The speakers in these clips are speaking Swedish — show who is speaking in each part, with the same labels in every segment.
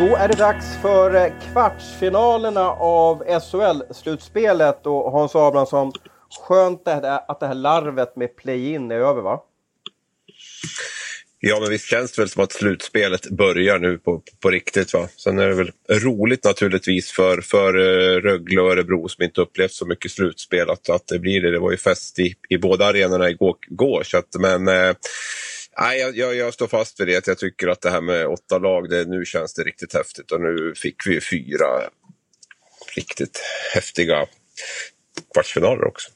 Speaker 1: Då är det dags för eh, kvartsfinalerna av SHL-slutspelet och Hans Abrahamsson, skönt att det här larvet med play-in är över va?
Speaker 2: Ja, men visst känns det väl som att slutspelet börjar nu på, på riktigt. Va? Sen är det väl roligt naturligtvis för, för eh, Rögle och Örebro som inte upplevt så mycket slutspel att, att det blir det. Det var ju fest i, i båda arenorna igår. igår så att, men eh, Nej, jag, jag, jag, står fast vid det. Jag tycker att det här med åtta lag, det, nu känns det riktigt häftigt. Och nu fick vi fyra riktigt häftiga kvartsfinaler också.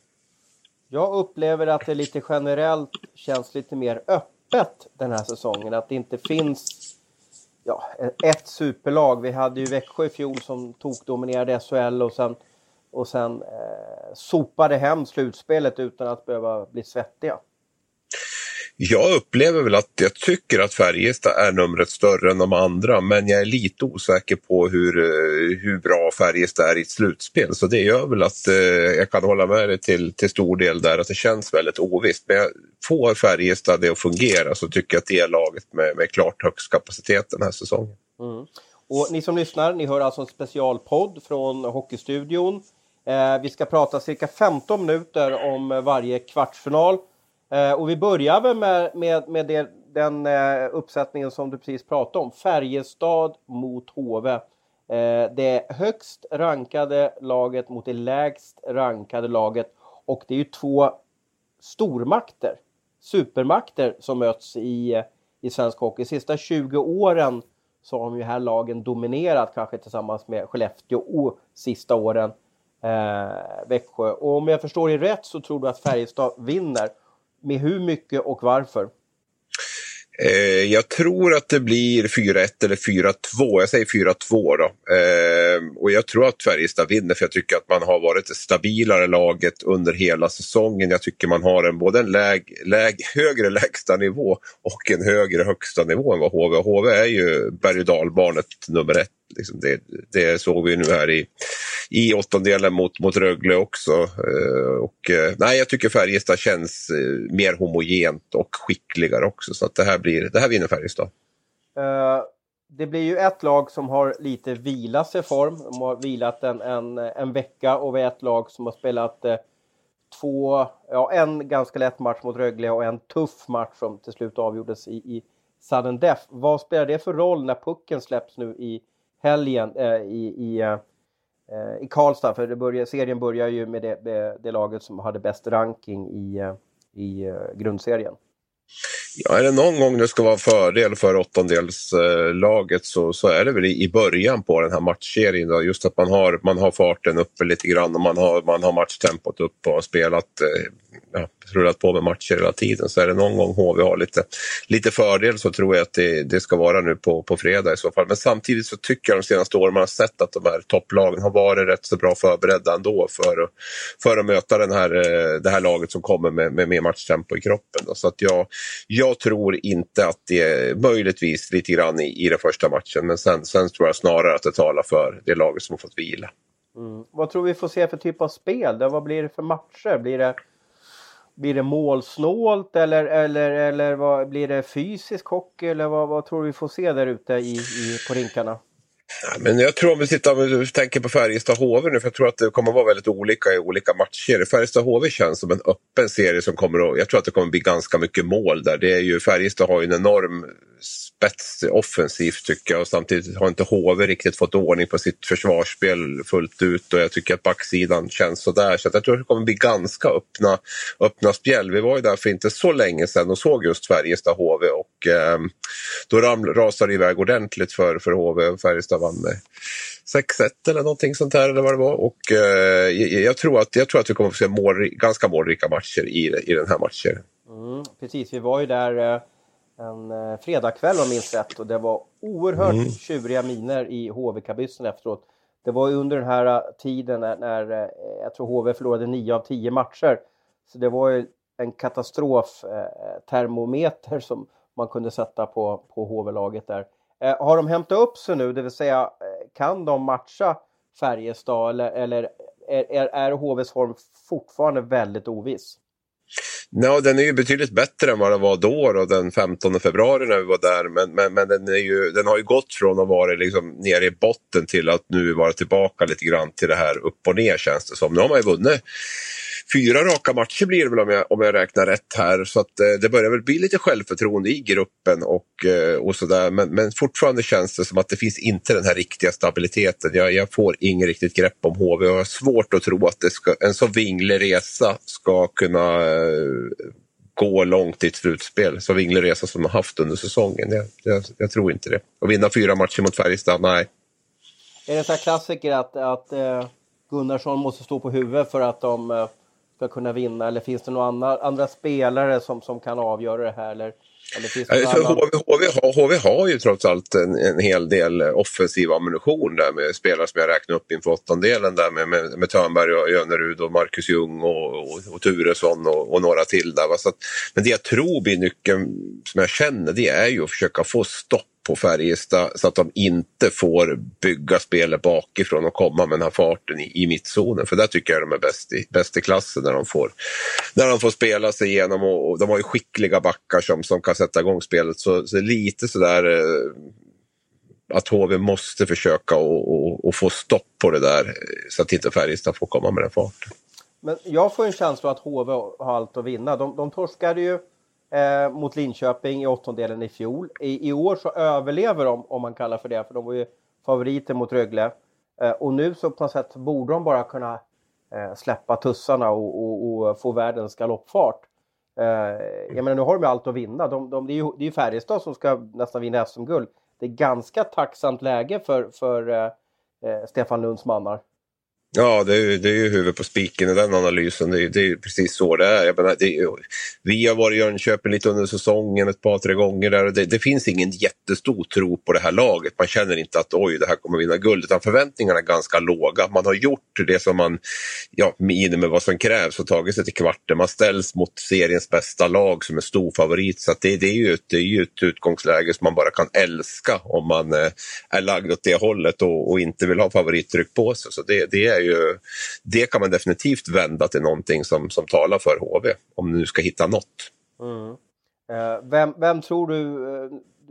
Speaker 1: Jag upplever att det lite generellt känns lite mer öppet den här säsongen. Att det inte finns ja, ett superlag. Vi hade ju Växjö i fjol som tokdominerade SHL och sen, och sen eh, sopade hem slutspelet utan att behöva bli svettiga.
Speaker 2: Jag upplever väl att jag tycker att Färjestad är numret större än de andra men jag är lite osäker på hur, eh, hur bra Färjestad är i ett slutspel. Så det gör väl att eh, jag kan hålla med dig till, till stor del där att det känns väldigt ovisst. Men får Färjestad det att fungera så tycker jag att det är laget med, med klart högst kapacitet den här säsongen.
Speaker 1: Mm. Och ni som lyssnar, ni hör alltså en specialpodd från Hockeystudion. Eh, vi ska prata cirka 15 minuter om varje kvartsfinal. Eh, och vi börjar väl med, med, med det, den eh, uppsättningen som du precis pratade om. Färjestad mot HV. Eh, det högst rankade laget mot det lägst rankade laget. Och det är ju två stormakter, supermakter som möts i, i svensk hockey. De sista 20 åren så har de ju här lagen dominerat kanske tillsammans med Skellefteå och sista åren eh, Växjö. Och om jag förstår dig rätt så tror du att Färjestad vinner. Med hur mycket och varför?
Speaker 2: Eh, jag tror att det blir 4-1 eller 4-2. Jag säger 4-2 då. Eh, och jag tror att Färjestad vinner för jag tycker att man har varit det stabilare laget under hela säsongen. Jag tycker man har en, både en läg, läg, högre lägsta nivå och en högre högsta nivå än vad HV HV är ju berg och dalbarnet nummer ett. Liksom det, det såg vi nu här i, i åttondelen mot, mot Rögle också. Eh, och, eh, nej, jag tycker Färjestad känns eh, mer homogent och skickligare också. Så att det, här blir, det här vinner Färjestad.
Speaker 1: Uh, det blir ju ett lag som har lite vilat sig form. De har vilat en, en, en vecka och vi är ett lag som har spelat två, ja, en ganska lätt match mot Rögle och en tuff match som till slut avgjordes i, i sudden death. Vad spelar det för roll när pucken släpps nu i helgen eh, i, i Eh, i Karlstad, för det serien börjar ju med det, det, det, laget som hade bäst ranking i, eh, i eh, grundserien.
Speaker 2: Ja, är det någon gång det ska vara fördel för åttondelslaget så, så är det väl i början på den här matchserien. Då, just att man har, man har farten uppe lite grann och man har, man har matchtempot uppe och har spelat eh, ja, rullat på med matcher hela tiden. Så är det någon gång HV har lite, lite fördel så tror jag att det, det ska vara nu på, på fredag i så fall. Men samtidigt så tycker jag de senaste åren man har sett att de här topplagen har varit rätt så bra förberedda ändå för, att, för att möta den här, eh, det här laget som kommer med, med mer matchtempo i kroppen. Då. Så att jag, jag jag tror inte att det är möjligtvis lite grann i, i den första matchen men sen, sen tror jag snarare att det talar för det laget som har fått vila.
Speaker 1: Mm. Vad tror vi får se för typ av spel? Då? Vad blir det för matcher? Blir det blir det målsnålt eller, eller, eller vad, blir det fysisk hockey eller vad, vad tror du vi får se där ute i, i, på rinkarna?
Speaker 2: Ja, men jag tror om vi tittar, vi tänker på Färjestad HV nu, för jag tror att det kommer att vara väldigt olika i olika matcher. Färjestad HV känns som en öppen serie som kommer att, jag tror att det kommer att bli ganska mycket mål där. Det är ju, Färjestad har ju en enorm spets offensivt tycker jag och samtidigt har inte HV riktigt fått ordning på sitt försvarsspel fullt ut och jag tycker att backsidan känns sådär så jag tror att det kommer bli ganska öppna, öppna spjäll. Vi var ju där för inte så länge sedan och såg just Färjestad HV och eh, då ram, rasade det iväg ordentligt för, för HV och Färjestad vann med 6-1 eller någonting sånt här eller vad det var. Och, eh, jag, tror att, jag tror att vi kommer att få se mål, ganska målrika matcher i, i den här matchen.
Speaker 1: Mm, precis, vi var ju där eh en eh, fredagkväll om jag minns rätt och det var oerhört mm. tjuriga miner i HV-kabyssen efteråt. Det var under den här eh, tiden när, när jag tror HV förlorade 9 av 10 matcher. Så det var ju en katastroftermometer som man kunde sätta på, på HV-laget där. Eh, har de hämtat upp sig nu, det vill säga eh, kan de matcha Färjestad eller, eller är, är, är HVs form fortfarande väldigt oviss?
Speaker 2: Ja, den är ju betydligt bättre än vad den var då, då den 15 februari när vi var där. Men, men, men den, är ju, den har ju gått från att vara liksom nere i botten till att nu vara tillbaka lite grann till det här upp och ner känns det som. Nu har man ju vunnit fyra raka matcher blir det väl om jag, om jag räknar rätt här. Så att, eh, det börjar väl bli lite självförtroende i gruppen och, eh, och sådär. Men, men fortfarande känns det som att det finns inte den här riktiga stabiliteten. Jag, jag får inget riktigt grepp om HV och jag har svårt att tro att det ska, en så vinglig resa ska kunna eh, gå långt i ett slutspel. Så vinglig resa som de har haft under säsongen. Jag, jag, jag, tror inte det. Och vinna fyra matcher mot Färjestad, nej.
Speaker 1: Är det en sån här klassiker att, att eh, Gunnarsson måste stå på huvudet för att de eh, ska kunna vinna? Eller finns det några andra, andra spelare som, som kan avgöra det här? Eller, eller finns det
Speaker 2: alltså, HV, HV, har, HV har ju trots allt en, en hel del offensiv ammunition där med spelare som jag räknade upp inför åttondelen där med, med, med Törnberg och Jönerud och Marcus Ljung och, och, och Turesson och, och, några till där. Så att, men det jag tror blir nyckeln som jag känner det är ju att försöka få stopp på Färjestad så att de inte får bygga spelet bakifrån och komma med den här farten i, i mittzonen. För där tycker jag de är bäst i, bäst i klassen när de får, när de får spela sig igenom och, och de har ju skickliga backar som, som kan sätta igång spelet. Så, så lite sådär eh, att HV måste försöka och, och, och, få stopp på det där eh, så att inte Färjestad får komma med den farten.
Speaker 1: Men jag får en känsla att HV har allt att vinna. De, de torskade ju eh, mot Linköping i åttondelen i fjol. I, I, år så överlever de, om man kallar för det, för de var ju favoriter mot Rögle. Eh, och nu så på något sätt borde de bara kunna eh, släppa tussarna och, och, och få världens galoppfart. Eh, jag menar, nu har de ju allt att vinna. De, de, det är ju, det är Färjestad som ska nästan vinna SM-guld. Det är ganska tacksamt läge för, för eh, eh Stefan Lunds mannar.
Speaker 2: Ja, det är, det är ju huvudet på spiken i den analysen. Det är, det är precis så det är. Jag menar, det är. Vi har varit i Jönköping lite under säsongen ett par, tre gånger där. Det, det, finns ingen jättestor tro på det här laget. Man känner inte att oj, det här kommer vinna guld. Utan förväntningarna är ganska låga. Man har gjort det som man, ja, med vad som krävs och tagit sig till kvarten. Man ställs mot seriens bästa lag som är stor favorit. Så det, det, är ju ett, det är ju ett utgångsläge som man bara kan älska om man eh, är lagd åt det hållet och, och inte vill ha favorittryck på sig. Så det, det är ju, det kan man definitivt vända till någonting som, som talar för HV, om du nu ska hitta något.
Speaker 1: Mm. Eh, vem, vem tror du, eh,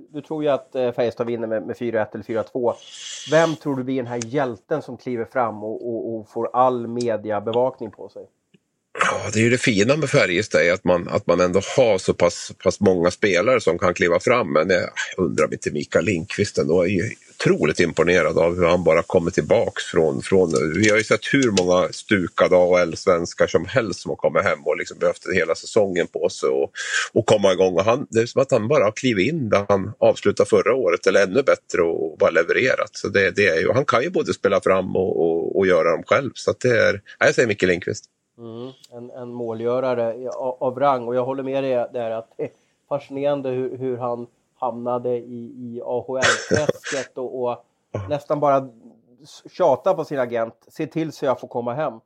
Speaker 1: du tror ju att eh, Färjestad vinner med, med 4-1 eller 4-2. Vem tror du blir den här hjälten som kliver fram och, och, och får all mediabevakning på sig?
Speaker 2: Ja, det är ju det fina med Färjestad, att man, att man ändå har så pass, pass många spelare som kan kliva fram. Men jag undrar om inte Mikael Lindqvist ändå är ju otroligt imponerad av hur han bara kommer tillbaks från, från... Vi har ju sett hur många stukade AHL-svenskar som helst som har kommit hem och liksom behövt hela säsongen på sig och, och komma igång. Och han, det är som att han bara har klivit in där han avslutade förra året, eller ännu bättre och bara levererat. Så det, det är ju, han kan ju både spela fram och, och, och göra dem själv. Så det är, jag säger Micke Lindqvist.
Speaker 1: Mm, en, en målgörare av rang och jag håller med dig där att det är fascinerande hur, hur han hamnade i, i AHL-träsket och, och, nästan bara tjata på sin agent. Se till så jag får komma hem.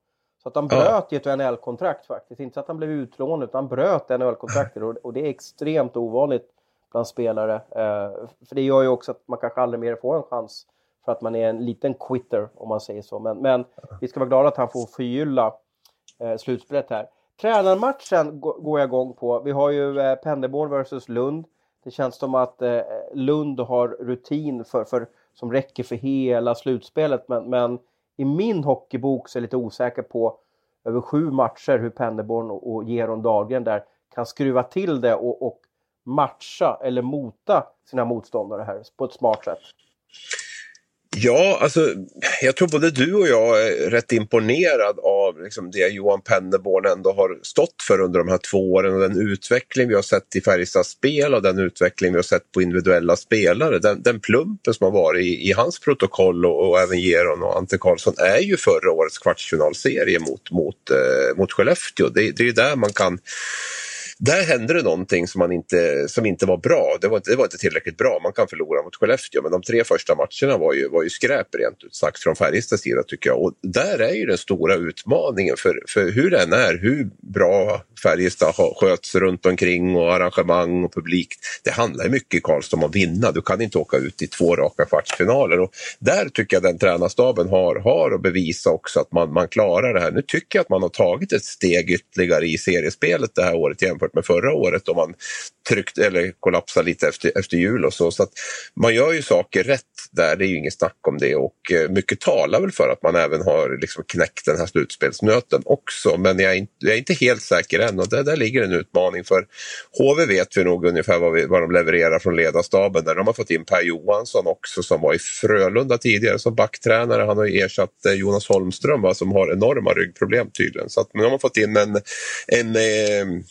Speaker 1: Så att han bröt ja. ett NHL-kontrakt faktiskt. Inte så att han blev utlånad utan han bröt NHL-kontraktet och, och, det är extremt ovanligt bland spelare. Eh, för det gör ju också att man kanske aldrig mer får en chans för att man är en liten quitter om man säger så. Men, men vi ska vara glada att han får förgylla eh, slutspelet här. Tränarmatchen går jag igång på. Vi har ju eh, Penderborn vs Lund. Det känns som att eh, Lund har rutin för, för, som räcker för hela slutspelet. Men, men i min hockeybok så är jag lite osäker på över sju matcher hur Penderborn och, och Geron Dahlgren där kan skruva till det och, och matcha eller mota sina motståndare här på ett smart sätt.
Speaker 2: Ja, alltså, jag tror både du och jag är rätt imponerad av liksom, det Johan Pennerborn ändå har stått för under de här två åren och den utveckling vi har sett i Färjestads spel och den utveckling vi har sett på individuella spelare. Den, den plumpen som har varit i, i hans protokoll och, och, även Geron och Ante Karlsson är ju förra årets kvartsfinalserie mot, mot, eh, mot Skellefteå. Det, det är ju där man kan där hände det någonting som, man inte, som inte var bra. Det var, det var inte tillräckligt bra. Man kan förlora mot Skellefteå men de tre första matcherna var ju, var ju skräp rent ut sagt från Färjestads sida tycker jag. Och där är ju den stora utmaningen för, för hur den är, hur bra Färjestad sköts runt omkring och arrangemang och publik. Det handlar mycket i Karlstad om att vinna. Du kan inte åka ut i två raka kvartsfinaler. Och där tycker jag den tränarstaben har, har att bevisa också att man, man klarar det här. Nu tycker jag att man har tagit ett steg ytterligare i seriespelet det här året jämfört med förra året då man tryckte eller kollapsade lite efter, efter jul och så. så att man gör ju saker rätt där, det är ju inget snack om det och eh, mycket talar väl för att man även har liksom knäckt den här slutspelsnöten också. Men jag är inte, jag är inte helt säker än och där, där ligger en utmaning för HV vet vi nog ungefär vad, vi, vad de levererar från ledarstaben där. De har fått in Per Johansson också som var i Frölunda tidigare som backtränare. Han har ju ersatt eh, Jonas Holmström va, som har enorma ryggproblem tydligen. Så att, men de har fått in en, en eh,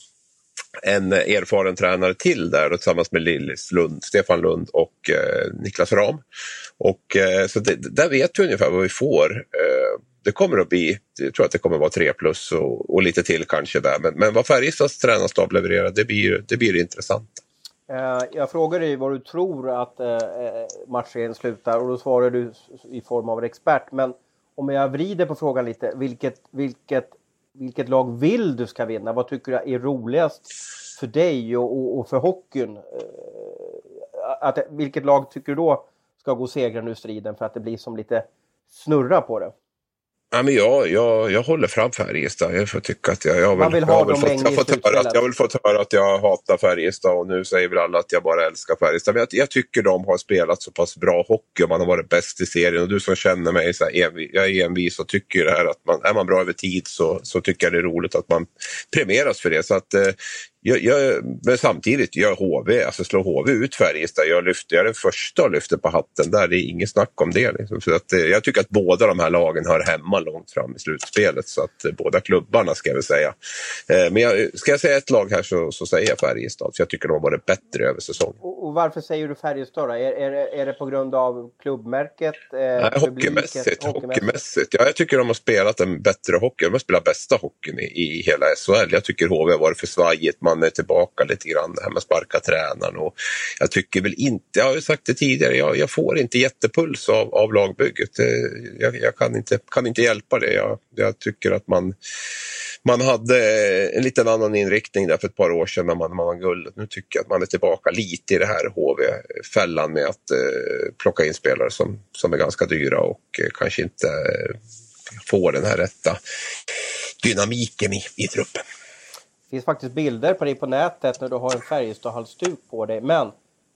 Speaker 2: en erfaren tränare till där tillsammans med Lillis Lund, Stefan Lund och eh, Niklas Ram. Och, eh, så det, där vet vi ungefär vad vi får. Eh, det kommer att bli, jag tror att det kommer att vara 3 plus och, och lite till kanske där. Men, men vad Färjestads tränarstab levererar, det blir, det blir intressant.
Speaker 1: Eh, jag frågade dig vad du tror att eh, eh, matchen slutar och då svarar du i form av en expert. Men om jag vrider på frågan lite, vilket, vilket vilket lag vill du ska vinna? Vad tycker du är roligast för dig och, och, och för hockeyn? Eh, att, vilket lag tycker du då ska gå segrande ur striden för att det blir som lite snurra på det?
Speaker 2: Ja, men jag, jag, jag håller fram Färjestad. Jag får tycka att jag, jag,
Speaker 1: väl, jag, väl fått,
Speaker 2: jag, fått höra att, jag har fått höra att jag hatar Färjestad och nu säger väl alla att jag bara älskar Färjestad. Men jag, jag tycker de har spelat så pass bra hockey och man har varit bäst i serien. Och du som känner mig, så här, envis, jag är envis och tycker det här att man, är man bra över tid så, så tycker jag det är roligt att man premieras för det. Så att, eh, jag, jag, men samtidigt, jag HV, alltså slår HV ut Färjestad, jag, lyfter, jag är den första och lyfter på hatten där. Det är inget snack om det. Liksom. Så att, eh, jag tycker att båda de här lagen hör hemma långt fram i slutspelet. Så att eh, båda klubbarna ska jag väl säga. Eh, men jag, ska jag säga ett lag här så, så säger jag Färjestad. Så jag tycker de har varit bättre över säsongen.
Speaker 1: Och, och varför säger du Färjestad då? Är, är, är det på grund av klubbmärket?
Speaker 2: Eh, Nej, hockeymässigt. hockeymässigt. Ja, jag tycker de har spelat en bättre hockey. De har spelat bästa hockeyn i, i hela SHL. Jag tycker HV har varit för svajigt. Man är tillbaka lite grann det här med att sparka tränaren. Och jag tycker väl inte, jag har ju sagt det tidigare, jag, jag får inte jättepuls av, av lagbygget. Jag, jag, kan, inte, kan inte hjälpa det. Jag, jag tycker att man man hade en liten annan inriktning där för ett par år sedan när man, man vann guldet. Nu tycker jag att man är tillbaka lite i det här HV-fällan med att eh, plocka in spelare som, som är ganska dyra och eh, kanske inte eh, får den här rätta dynamiken i, i truppen.
Speaker 1: Finns faktiskt bilder på dig på nätet när du har en Färjestad-halsduk på dig. Men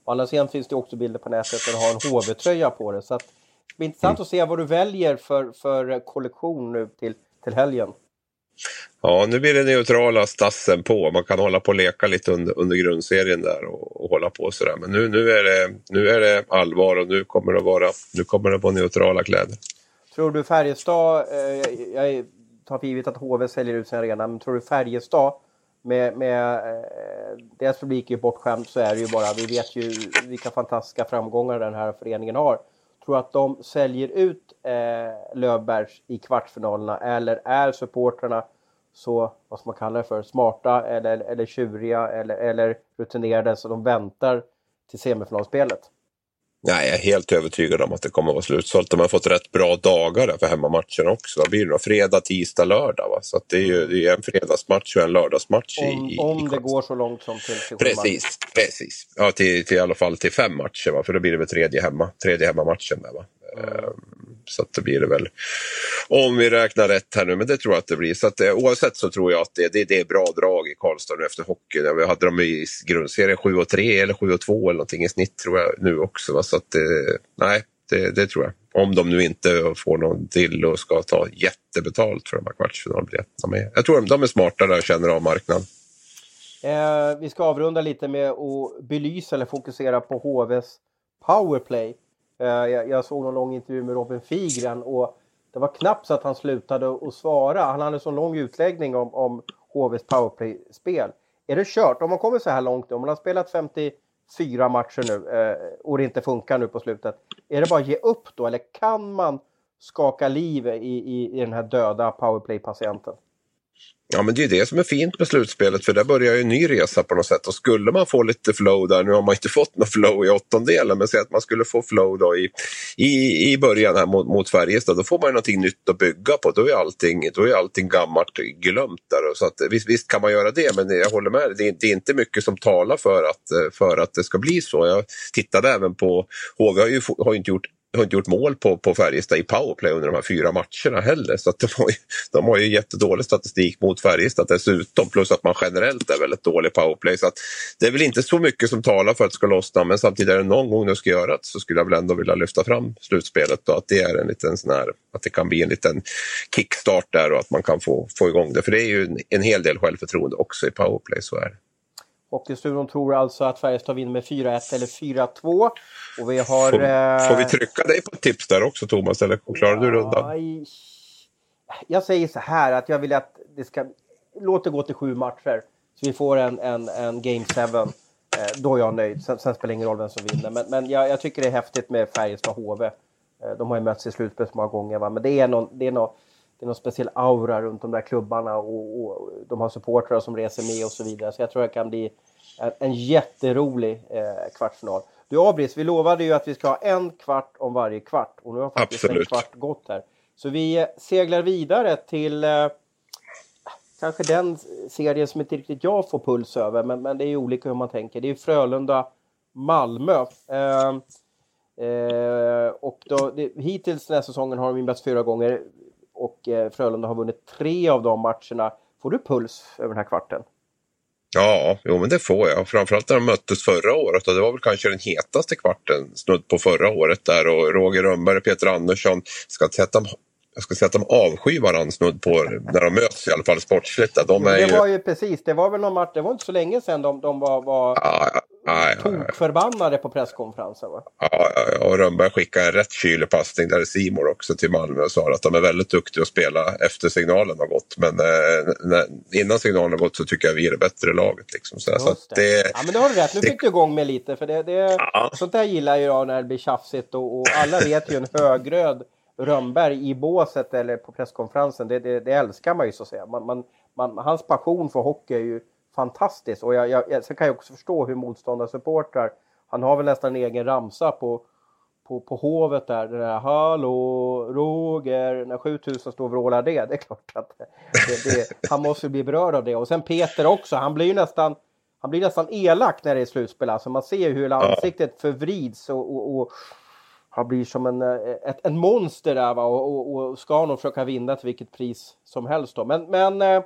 Speaker 1: å andra sidan finns det också bilder på nätet när du har en HV-tröja på dig. Så att, det blir intressant mm. att se vad du väljer för, för kollektion nu till, till helgen.
Speaker 2: Ja, nu blir det neutrala stassen på. Man kan hålla på och leka lite under, under grundserien där och, och hålla på sådär. Men nu, nu, är det, nu är det allvar och nu kommer det vara, nu kommer det vara neutrala kläder.
Speaker 1: Tror du Färjestad, eh, jag, jag tar för givet att HV säljer ut sin arena, men tror du Färjestad med, med eh, deras publik är ju bortskämd så är det ju bara, vi vet ju vilka fantastiska framgångar den här föreningen har. Tror att de säljer ut eh, Löfbergs i kvartsfinalerna eller är supportrarna så, vad ska man kalla det för, smarta eller, eller tjuriga eller, eller rutinerade så de väntar till semifinalspelet?
Speaker 2: Nej, jag är helt övertygad om att det kommer att vara slutsålt. De har fått rätt bra dagar för hemmamatchen också. Vad blir det då? Fredag, tisdag, lördag. Va? Så det är ju det är en fredagsmatch och en lördagsmatch.
Speaker 1: Om,
Speaker 2: i,
Speaker 1: om i det går så långt som till,
Speaker 2: till Precis, precis. Ja, till, till i alla fall till fem matcher. Va? För då blir det väl tredje, hemma, tredje hemmamatchen. Där, va? Mm. Så att det blir det väl. Om vi räknar rätt här nu, men det tror jag att det blir. Så att, eh, oavsett så tror jag att det, det, det är bra drag i Karlstad nu efter hockeyn. Vi hade dem i grundserien 7 3 eller 7 2 eller någonting i snitt tror jag nu också. Va? Så att, eh, nej, det, det, tror jag. Om de nu inte får någon till och ska ta jättebetalt för de här kvartsfinalbiljetterna. Jag tror de, de är smarta där och känner av marknaden.
Speaker 1: Eh, vi ska avrunda lite med att belysa eller fokusera på HVs powerplay. Eh, jag, såg någon lång intervju med Robin Figren och det var knappt så att han slutade att svara. Han hade en så lång utläggning om, om HVs powerplay-spel. Är det kört? Om man kommer så här långt om man har spelat 54 matcher nu eh, och det inte funkar nu på slutet. Är det bara att ge upp då eller kan man skaka liv i, i, i den här döda powerplay-patienten?
Speaker 2: Ja men det är det som är fint med slutspelet för där börjar ju en ny resa på något sätt och skulle man få lite flow där, nu har man inte fått något flow i åttondelen men säg att man skulle få flow då i, i, i början här mot, mot Färjestad, då får man ju någonting nytt att bygga på. Då är allting, då är allting gammalt glömt där. Så att, visst, visst kan man göra det men jag håller med, det är, det är inte mycket som talar för att, för att det ska bli så. Jag tittade även på, HV har ju har inte gjort har inte gjort mål på, på Färjestad i powerplay under de här fyra matcherna heller. Så att de, har ju, de har ju jättedålig statistik mot Färjestad dessutom. Plus att man generellt är väldigt dålig powerplay. Så att det är väl inte så mycket som talar för att det ska lossna. Men samtidigt är det någon gång det ska göras så skulle jag väl ändå vilja lyfta fram slutspelet. och att det är en liten sån här, att det kan bli en liten kickstart där och att man kan få, få igång det. För det är ju en, en hel del självförtroende också i powerplay, så är det.
Speaker 1: Hockeystudion tror alltså att Färjestad vinner med 4-1 eller 4-2. Och vi har...
Speaker 2: Får, eh... får, vi trycka dig på ett tips där också Thomas, eller klarar ja, du rundan?
Speaker 1: Jag säger så här att jag vill att det ska... Låt det gå till sju matcher. Så vi får en, en, en Game 7. Eh, då är jag nöjd. Sen, sen, spelar det ingen roll vem som vinner. Men, men jag, jag tycker det är häftigt med Färjestad HV. Eh, de har ju mötts i slutspel så många gånger. Va? Men det är någon, det är någon, det är någon speciell aura runt de där klubbarna och, och de har supportrar som reser med och så vidare. Så jag tror det kan bli en, en jätterolig eh, kvartsfinal. Du Abris, vi lovade ju att vi ska ha en kvart om varje kvart och nu har faktiskt Absolut. en kvart gått här. Så vi eh, seglar vidare till eh, kanske den serien som inte riktigt jag får puls över, men, men det är ju olika hur man tänker. Det är Frölunda-Malmö. Eh, eh, och då, det, hittills den här säsongen har de mötts fyra gånger och eh, Frölunda har vunnit tre av de matcherna. Får du puls över den här kvarten?
Speaker 2: Ja, jo men det får jag. Framförallt när de möttes förra året och det var väl kanske den hetaste kvarten snudd på förra året där och Roger Rönnberg och Peter Andersson ska sätta jag ska säga att de avskyr varandra snudd på när de möts i alla fall sportsligt.
Speaker 1: De är det var ju precis, det var väl någon match, det var inte så länge sedan de, de var, var ja, ja, tokförbannade på presskonferensen va?
Speaker 2: Ja, ja, och Rönnberg skickade en rätt kylig passning där i Simor också till Malmö och sa att de är väldigt duktiga att spela efter signalen har gått. Men eh, när, innan signalen har gått så tycker jag vi är det bättre laget. Liksom. Så, så
Speaker 1: det. det. ja men det har du rätt, nu fick du igång mig lite för det, det, ja. sånt där gillar jag när det blir tjafsigt och, och alla vet ju en högröd Rönnberg i båset eller på presskonferensen, det, det, det älskar man ju så att säga. Man, man, man, hans passion för hockey är ju fantastisk och jag, jag, sen kan jag också förstå hur motståndarsupportrar, han har väl nästan en egen ramsa på, på, på Hovet där, det där Hallå Roger, när 7000 står och vrålar det, det är klart att det, det, han måste bli berörd av det. Och sen Peter också, han blir ju nästan han blir nästan elak när det är slutspel. Alltså man ser hur ansiktet förvrids och, och, och han blir som en, ett, en monster där va? Och, och, och, ska nog försöka vinna till vilket pris som helst då. Men, men eh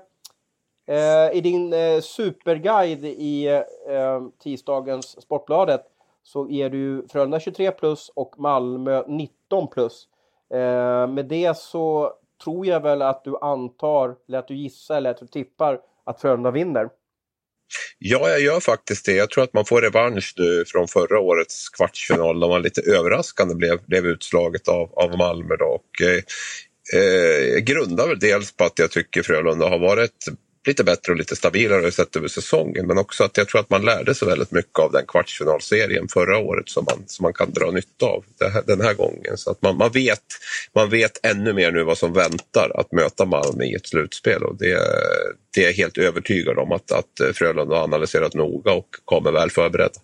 Speaker 1: Eh, i din eh, superguide i eh, tisdagens Sportbladet så ger du Frölunda 23 plus och Malmö 19 plus. Eh, med det så tror jag väl att du antar, eller att du gissar eller att du tippar att Frölunda vinner.
Speaker 2: Ja, jag gör faktiskt det. Jag tror att man får revansch nu från förra årets kvartsfinal där man lite överraskande blev, blev utslaget av, av Malmö. Då. Och, eh, eh, grundar väl dels på att jag tycker Frölunda har varit lite bättre och lite stabilare sett över säsongen. Men också att jag tror att man lärde sig väldigt mycket av den kvartsfinalserien förra året som man, som man kan dra nytta av här, den här gången. Så att man, man, vet, man vet ännu mer nu vad som väntar att möta Malmö i ett slutspel. Och det, det är jag helt övertygad om att, att Frölunda har analyserat noga och kommer väl förberedda.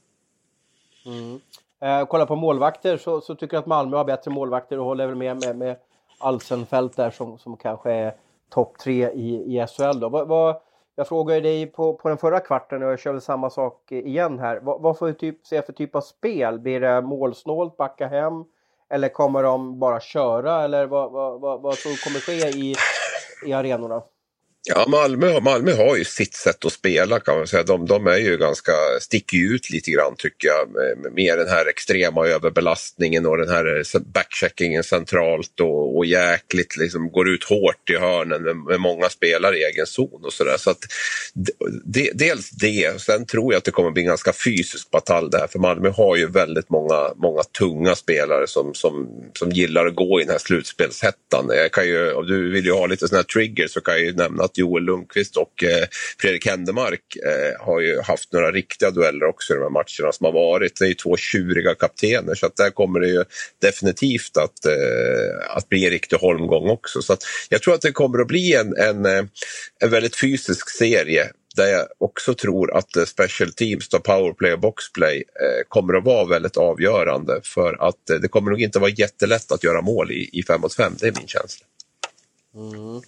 Speaker 1: Mm. Eh, kolla på målvakter så, så tycker jag att Malmö har bättre målvakter och håller väl med med, med Alsenfelt där som, som kanske är topp tre i, i SHL. Då. Vad, vad, jag frågade dig på, på den förra kvarten och jag kör väl samma sak eh, igen här. Vad, vad får du typ, se för typ av spel? Blir det målsnålt, backa hem? Eller kommer de bara köra? Eller vad, vad, vad, vad tror du kommer ske i, i arenorna?
Speaker 2: Ja, Malmö, Malmö har ju sitt sätt att spela kan man säga. De, de är ju ganska, sticker ut lite grann tycker jag. Med, med den här extrema överbelastningen och den här eh, backcheckingen centralt och, och jäkligt liksom går ut hårt i hörnen med, med många spelare i egen zon och sådär. Så att de, dels det, sen tror jag att det kommer bli en ganska fysisk batalj där. För Malmö har ju väldigt många, många tunga spelare som, som, som gillar att gå i den här slutspelshettan. Jag kan ju, om du vill ju ha lite sådana här triggers så kan jag ju nämna att Joel Lundqvist och eh, Fredrik Händemark eh, har ju haft några riktiga dueller också i de här matcherna som har varit. Det är ju två tjuriga kaptener så att där kommer det ju definitivt att, eh, att bli en riktig holmgång också. Så att jag tror att det kommer att bli en, en, eh, en väldigt fysisk serie där jag också tror att eh, special teams, då powerplay och boxplay, eh, kommer att vara väldigt avgörande för att eh, det kommer nog inte vara jättelätt att göra mål i, i 5 mot 5, det är min känsla.
Speaker 1: Mm.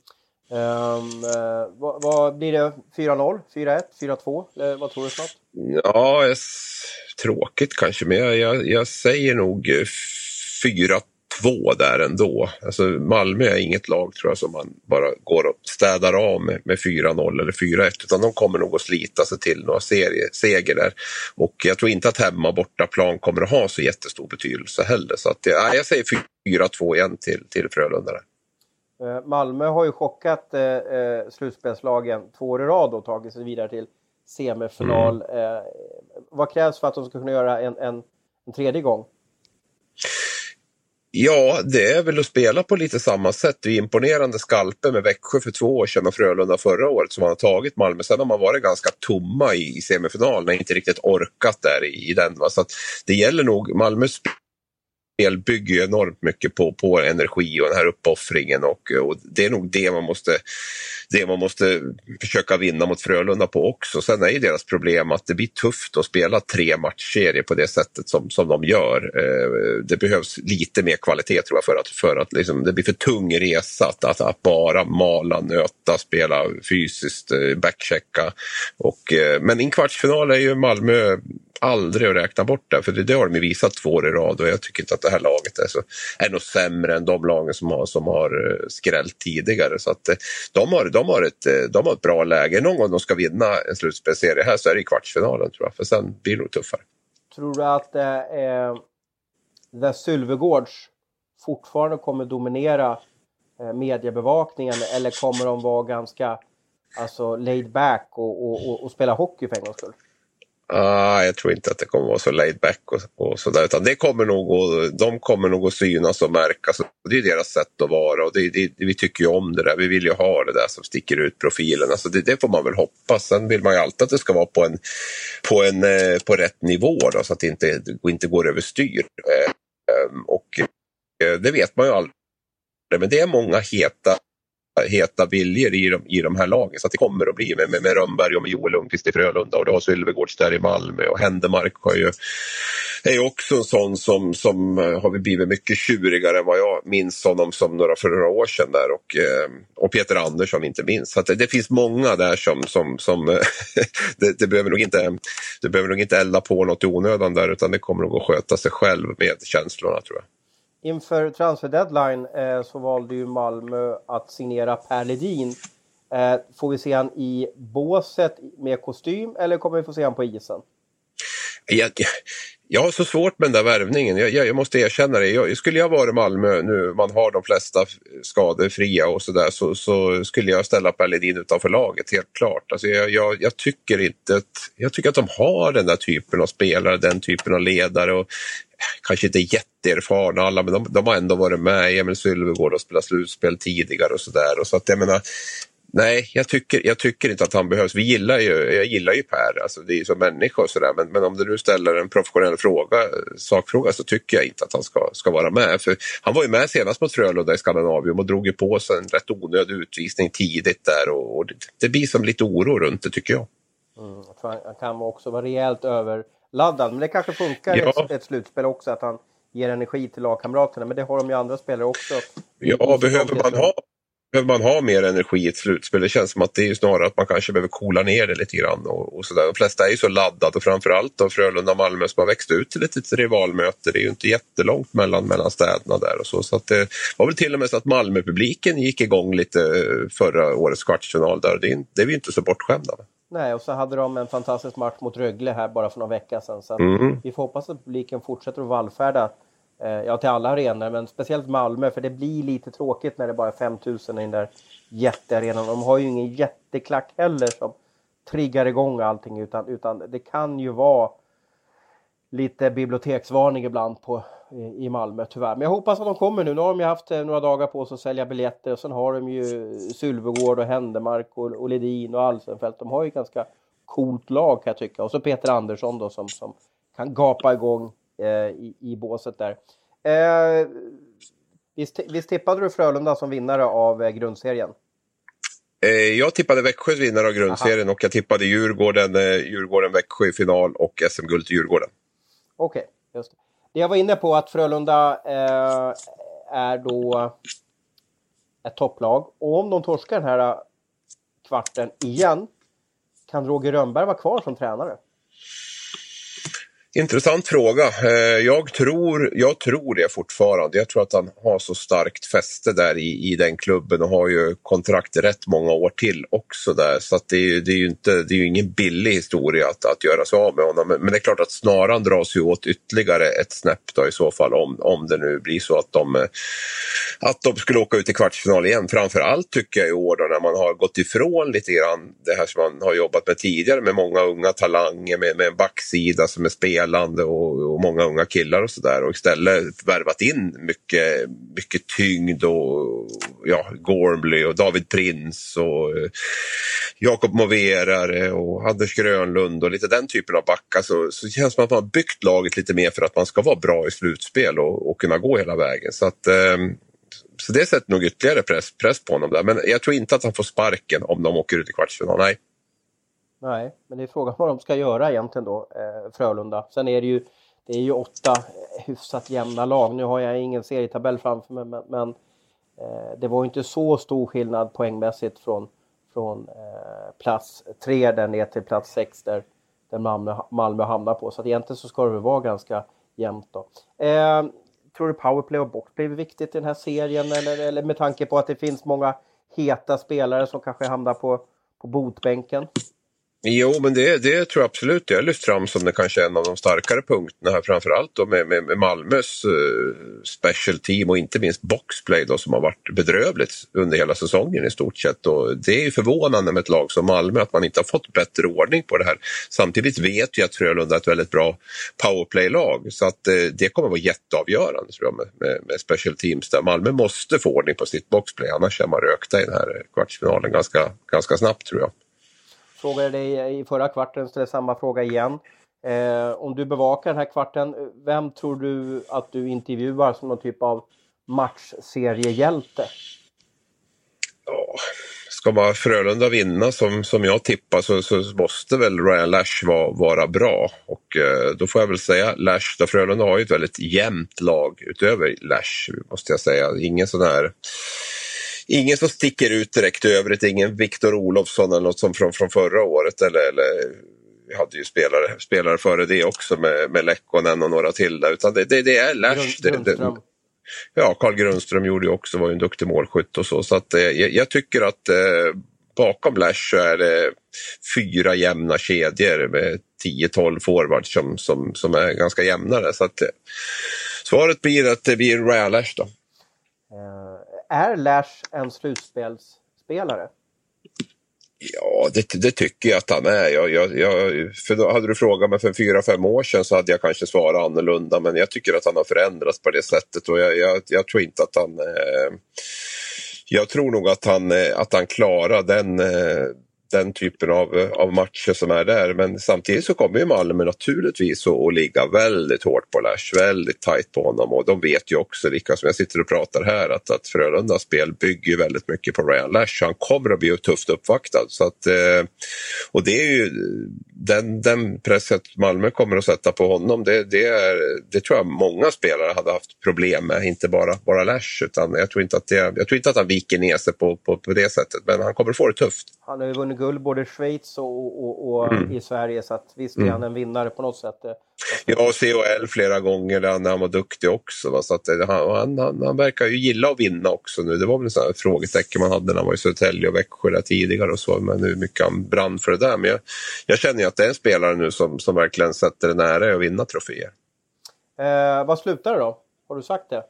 Speaker 1: Um, uh, vad, vad, blir det? 4-0, 4-1, 4-2? vad tror du snabbt?
Speaker 2: Ja, tråkigt kanske, men jag, jag, jag säger nog eh, 4-2 där ändå. Alltså Malmö är inget lag tror jag som man bara går och städar av med, med 4-0 eller 4-1 utan de kommer nog att slita sig till några serie, seger där. Och jag tror inte att hemma och bortaplan kommer att ha så jättestor betydelse heller. Så att, ja, jag säger 4-2 igen till, till Frölunda. Där.
Speaker 1: Eh, Malmö har ju chockat eh, eh, slutspelslagen två år i rad och tagit sig vidare till semifinal. Mm. Eh, vad krävs för att de ska kunna göra en, en, en tredje gång?
Speaker 2: Ja, det är väl att spela på lite samma sätt. Det är imponerande skalper med Växjö för två år sedan och Frölunda förra året som man har tagit Malmö. Sen har man varit ganska tomma i, i semifinalen, inte riktigt orkat där i, i den. Va? Så det gäller nog, Malmös spel bygger ju enormt mycket på, på energi och den här uppoffringen och, och det är nog det man måste det man måste försöka vinna mot Frölunda på också. Sen är ju deras problem att det blir tufft att spela tre matchserier på det sättet som, som de gör. Eh, det behövs lite mer kvalitet tror jag för att, för att liksom, det blir för tung resa att, att, att bara mala, nöta, spela fysiskt, eh, backchecka. Och, eh, men i en kvartsfinal är ju Malmö aldrig att räkna bort det, för det, det har de visat två år i rad och jag tycker inte att det här laget är, så, är nog sämre än de lagen som har, som har eh, skrällt tidigare. Så att, eh, de, har, de, har ett, eh, de har ett bra läge. Någon gång de ska vinna en slutspelsserie här så är det i kvartsfinalen tror jag, för sen blir det nog tuffare.
Speaker 1: Tror du att eh, är Sylvegårds fortfarande kommer dominera mediebevakningen eller kommer de vara ganska alltså, laid back och, och, och, och spela hockey för en gångs skull?
Speaker 2: Ah, jag tror inte att det kommer vara så laid back och, och sådär. Utan det kommer nog att, de kommer nog att synas och märkas. Det är deras sätt att vara och det, det, vi tycker ju om det där. Vi vill ju ha det där som sticker ut profilen. Alltså det, det får man väl hoppas. Sen vill man ju alltid att det ska vara på, en, på, en, eh, på rätt nivå då, så att det inte, inte går överstyr. Eh, ehm, och eh, det vet man ju aldrig. Men det är många heta heta viljor i de, i de här lagen. Så att det kommer att bli med, med, med Rönnberg och med Joel Lundqvist i Frölunda och du har Sylvegårds där i Malmö och Händemark har ju, är ju också en sån som, som eh, har blivit mycket tjurigare än vad jag minns honom som några för några år sedan där och, eh, och Peter Andersson inte minst. Så det, det, finns många där som, som, som eh, det, det, behöver nog inte, det behöver nog inte elda på något i onödan där utan det kommer nog att sköta sig själv med känslorna tror jag.
Speaker 1: Inför transfer deadline eh, så valde ju Malmö att signera Per Ledin. Eh, får vi se han i båset med kostym eller kommer vi få se han på isen?
Speaker 2: Jag, jag har så svårt med den där värvningen. Jag, jag, jag måste erkänna det. Jag, skulle jag vara i Malmö nu, man har de flesta skadefria och sådär, så, så skulle jag ställa Per Ledin utanför laget, helt klart. Alltså jag, jag, jag, tycker inte att, jag tycker att de har den där typen av spelare, den typen av ledare. Och, kanske inte jätteerfarna alla, men de, de har ändå varit med. Emil Sylvegård och spelat slutspel tidigare och sådär. Så att jag menar, Nej, jag tycker, jag tycker inte att han behövs. Vi gillar ju, jag gillar ju Per, alltså det är ju som människa och sådär. Men, men om du nu ställer en professionell fråga, sakfråga så tycker jag inte att han ska, ska vara med. För han var ju med senast mot Frölunda i Skandinavium och drog ju på sig en rätt onödig utvisning tidigt där. Och, och det, det, blir som lite oro runt det tycker jag.
Speaker 1: Mm, jag tror han kan också vara rejält över överladdad. Men det kanske funkar ja. i ett, ett slutspel också att han ger energi till lagkamraterna. Men det har de ju andra spelare också.
Speaker 2: Ja, behöver man ha behöver man ha mer energi i ett slutspel. Det känns som att det är snarare att man kanske behöver coola ner det lite grann. Och, och så där. De flesta är ju så laddade och framförallt då Frölunda-Malmö som har växt ut till ett litet rivalmöte. Det är ju inte jättelångt mellan, mellan städerna där och så. Så att det var väl till och med så att Malmöpubliken gick igång lite eh, förra årets kvartsfinal där. Det är, det är vi inte så bortskämda med.
Speaker 1: Nej, och så hade de en fantastisk match mot Rögle här bara för några veckor sedan. Så mm. vi får hoppas att publiken fortsätter att vallfärda Eh, ja, till alla arenor, men speciellt Malmö, för det blir lite tråkigt när det bara är 5000 i den där jättearenan. De har ju ingen jätteklack heller som triggar igång allting, utan, utan det kan ju vara lite biblioteksvarning ibland på i Malmö tyvärr. Men jag hoppas att de kommer nu. Nu har de ju haft eh, några dagar på sig att sälja biljetter och sen har de ju Sylvegård och Händemark och, och Ledin och Alsenfelt. De har ju ganska coolt lag kan jag tycka. Och så Peter Andersson då som, som kan gapa igång eh, i, i båset där. Eh, visst, visst tippade du Frölunda som vinnare av eh, grundserien?
Speaker 2: Eh, jag tippade Växjö vinnare av grundserien Aha. och jag tippade Djurgården, eh, Djurgården-Växjö i final och SM-guld till Djurgården.
Speaker 1: Okej, okay, just det. Det Jag var inne på att Frölunda eh, är då ett topplag. Och om de torskar den här eh, kvarten igen, kan Roger Rönnberg vara kvar som tränare?
Speaker 2: Intressant fråga. Eh, jag tror, jag tror det fortfarande. Jag tror att han har så starkt fäste där i, i den klubben och har ju kontrakt rätt många år till också där. Så det, är, det, är ju inte, det är ju ingen billig historia att, att göra sig av med honom. Men det är klart att snaran dras ju åt ytterligare ett snäpp då i så fall om, om det nu blir så att de, eh, att de skulle åka ut i kvartsfinal igen. Framförallt tycker jag i år då när man har gått ifrån lite grann det här som man har jobbat med tidigare med många unga talanger med, med en backsida som är spelare spelande och, och många unga killar och sådär och istället värvat in mycket, mycket tyngd och ja, Gormley och David Prins och eh, Jakob Moverare och Anders Grönlund och lite den typen av backar så, så känns det som att man har byggt laget lite mer för att man ska vara bra i slutspel och, och kunna gå hela vägen. Så att eh, så det sätter nog ytterligare press, press på honom där. Men jag tror inte att han får sparken om de åker ut i kvartsfinal. Nej.
Speaker 1: Nej, men det är frågan vad de ska göra egentligen då, eh, Frölunda. Sen är det ju, det är ju åtta hyfsat jämna lag. Nu har jag ingen serietabell framför mig, men, men eh, det var inte så stor skillnad poängmässigt från, från eh, plats tre där ner till plats sex där, där Malmö, Malmö hamnar på. Så att egentligen så ska det väl vara ganska jämnt då. Eh, tror du powerplay och bort blir viktigt i den här serien eller, eller med tanke på att det finns många heta spelare som kanske hamnar på, på botbänken?
Speaker 2: Jo, men det, det tror jag absolut det har lyft fram som det kanske är en av de starkare punkterna här framförallt då med, med, med Malmös uh, special team och inte minst boxplay då som har varit bedrövligt under hela säsongen i stort sett. Och det är ju förvånande med ett lag som Malmö att man inte har fått bättre ordning på det här. Samtidigt vet vi att Frölunda är ett väldigt bra powerplay-lag så att uh, det kommer att vara jätteavgörande tror jag med, med, med, special teams där. Malmö måste få ordning på sitt boxplay annars är man rökta i den här eh, kvartsfinalen ganska, ganska snabbt tror jag
Speaker 1: frågade dig i förra kvarten, ställer samma fråga igen. Eh, om du bevakar den här kvarten, vem tror du att du intervjuar som någon typ av matchseriehjälte?
Speaker 2: Ja, ska man Frölunda vinna som, som jag tippar så, så måste väl Ryan Lash vara, vara bra. Och eh, då får jag väl säga Lash, då Frölunda har ju ett väldigt jämnt lag utöver Lash, måste jag säga. Ingen sån här ingen som sticker ut direkt i övrigt, ingen Viktor Olofsson eller något som från, från förra året. Eller, eller, vi hade ju spelare, spelare före det också med, med Lekkonen och några till där. Utan det, det, det är Lash. Det, det, ja, Carl Grundström gjorde ju också, var ju en duktig målskytt och så. Så att, eh, jag, jag, tycker att eh, bakom Lash så är det fyra jämna kedjor med 10-12 forwards som, som, som är ganska jämnare. Så att, eh, svaret blir att det blir Ryan Lash då.
Speaker 1: Uh är Lash en slutspelsspelare?
Speaker 2: Ja, det, det, tycker jag att han är. Jag, jag, jag, för då hade du frågat mig för fyra, fem år sedan så hade jag kanske svarat annorlunda. Men jag tycker att han har förändrats på det sättet och jag, jag, jag tror inte att han... Eh, jag tror nog att han, eh, att han klarar den, eh, den typen av, av matcher som är där. Men samtidigt så kommer ju Malmö naturligtvis att, att ligga väldigt hårt på Lash, väldigt tajt på honom och de vet ju också, lika som jag sitter och pratar här, att, att Frölundas spel bygger väldigt mycket på Ryan Lash. Han kommer att bli tufft uppvaktad. Så att, eh, och det är ju den, den presset Malmö kommer att sätta på honom, det, det, är, det tror jag många spelare hade haft problem med, inte bara, bara Lash. Utan jag, tror inte att det, jag tror inte att han viker ner sig på, på, på det sättet, men han kommer att få det tufft.
Speaker 1: Han har ju vunnit guld både i Schweiz och, och, och mm. i Sverige så att visst är han mm. en vinnare på något sätt.
Speaker 2: Ja, och CHL flera gånger där han var duktig också. Va? Så att han, han, han, verkar ju gilla att vinna också nu. Det var väl en frågetecken man hade när han var i Södertälje och Växjö där tidigare och så. Men hur mycket han brann för det där. Men jag, jag känner ju att det är en spelare nu som, som verkligen sätter det nära att vinna troféer.
Speaker 1: Eh, vad slutar det då? Har du sagt det?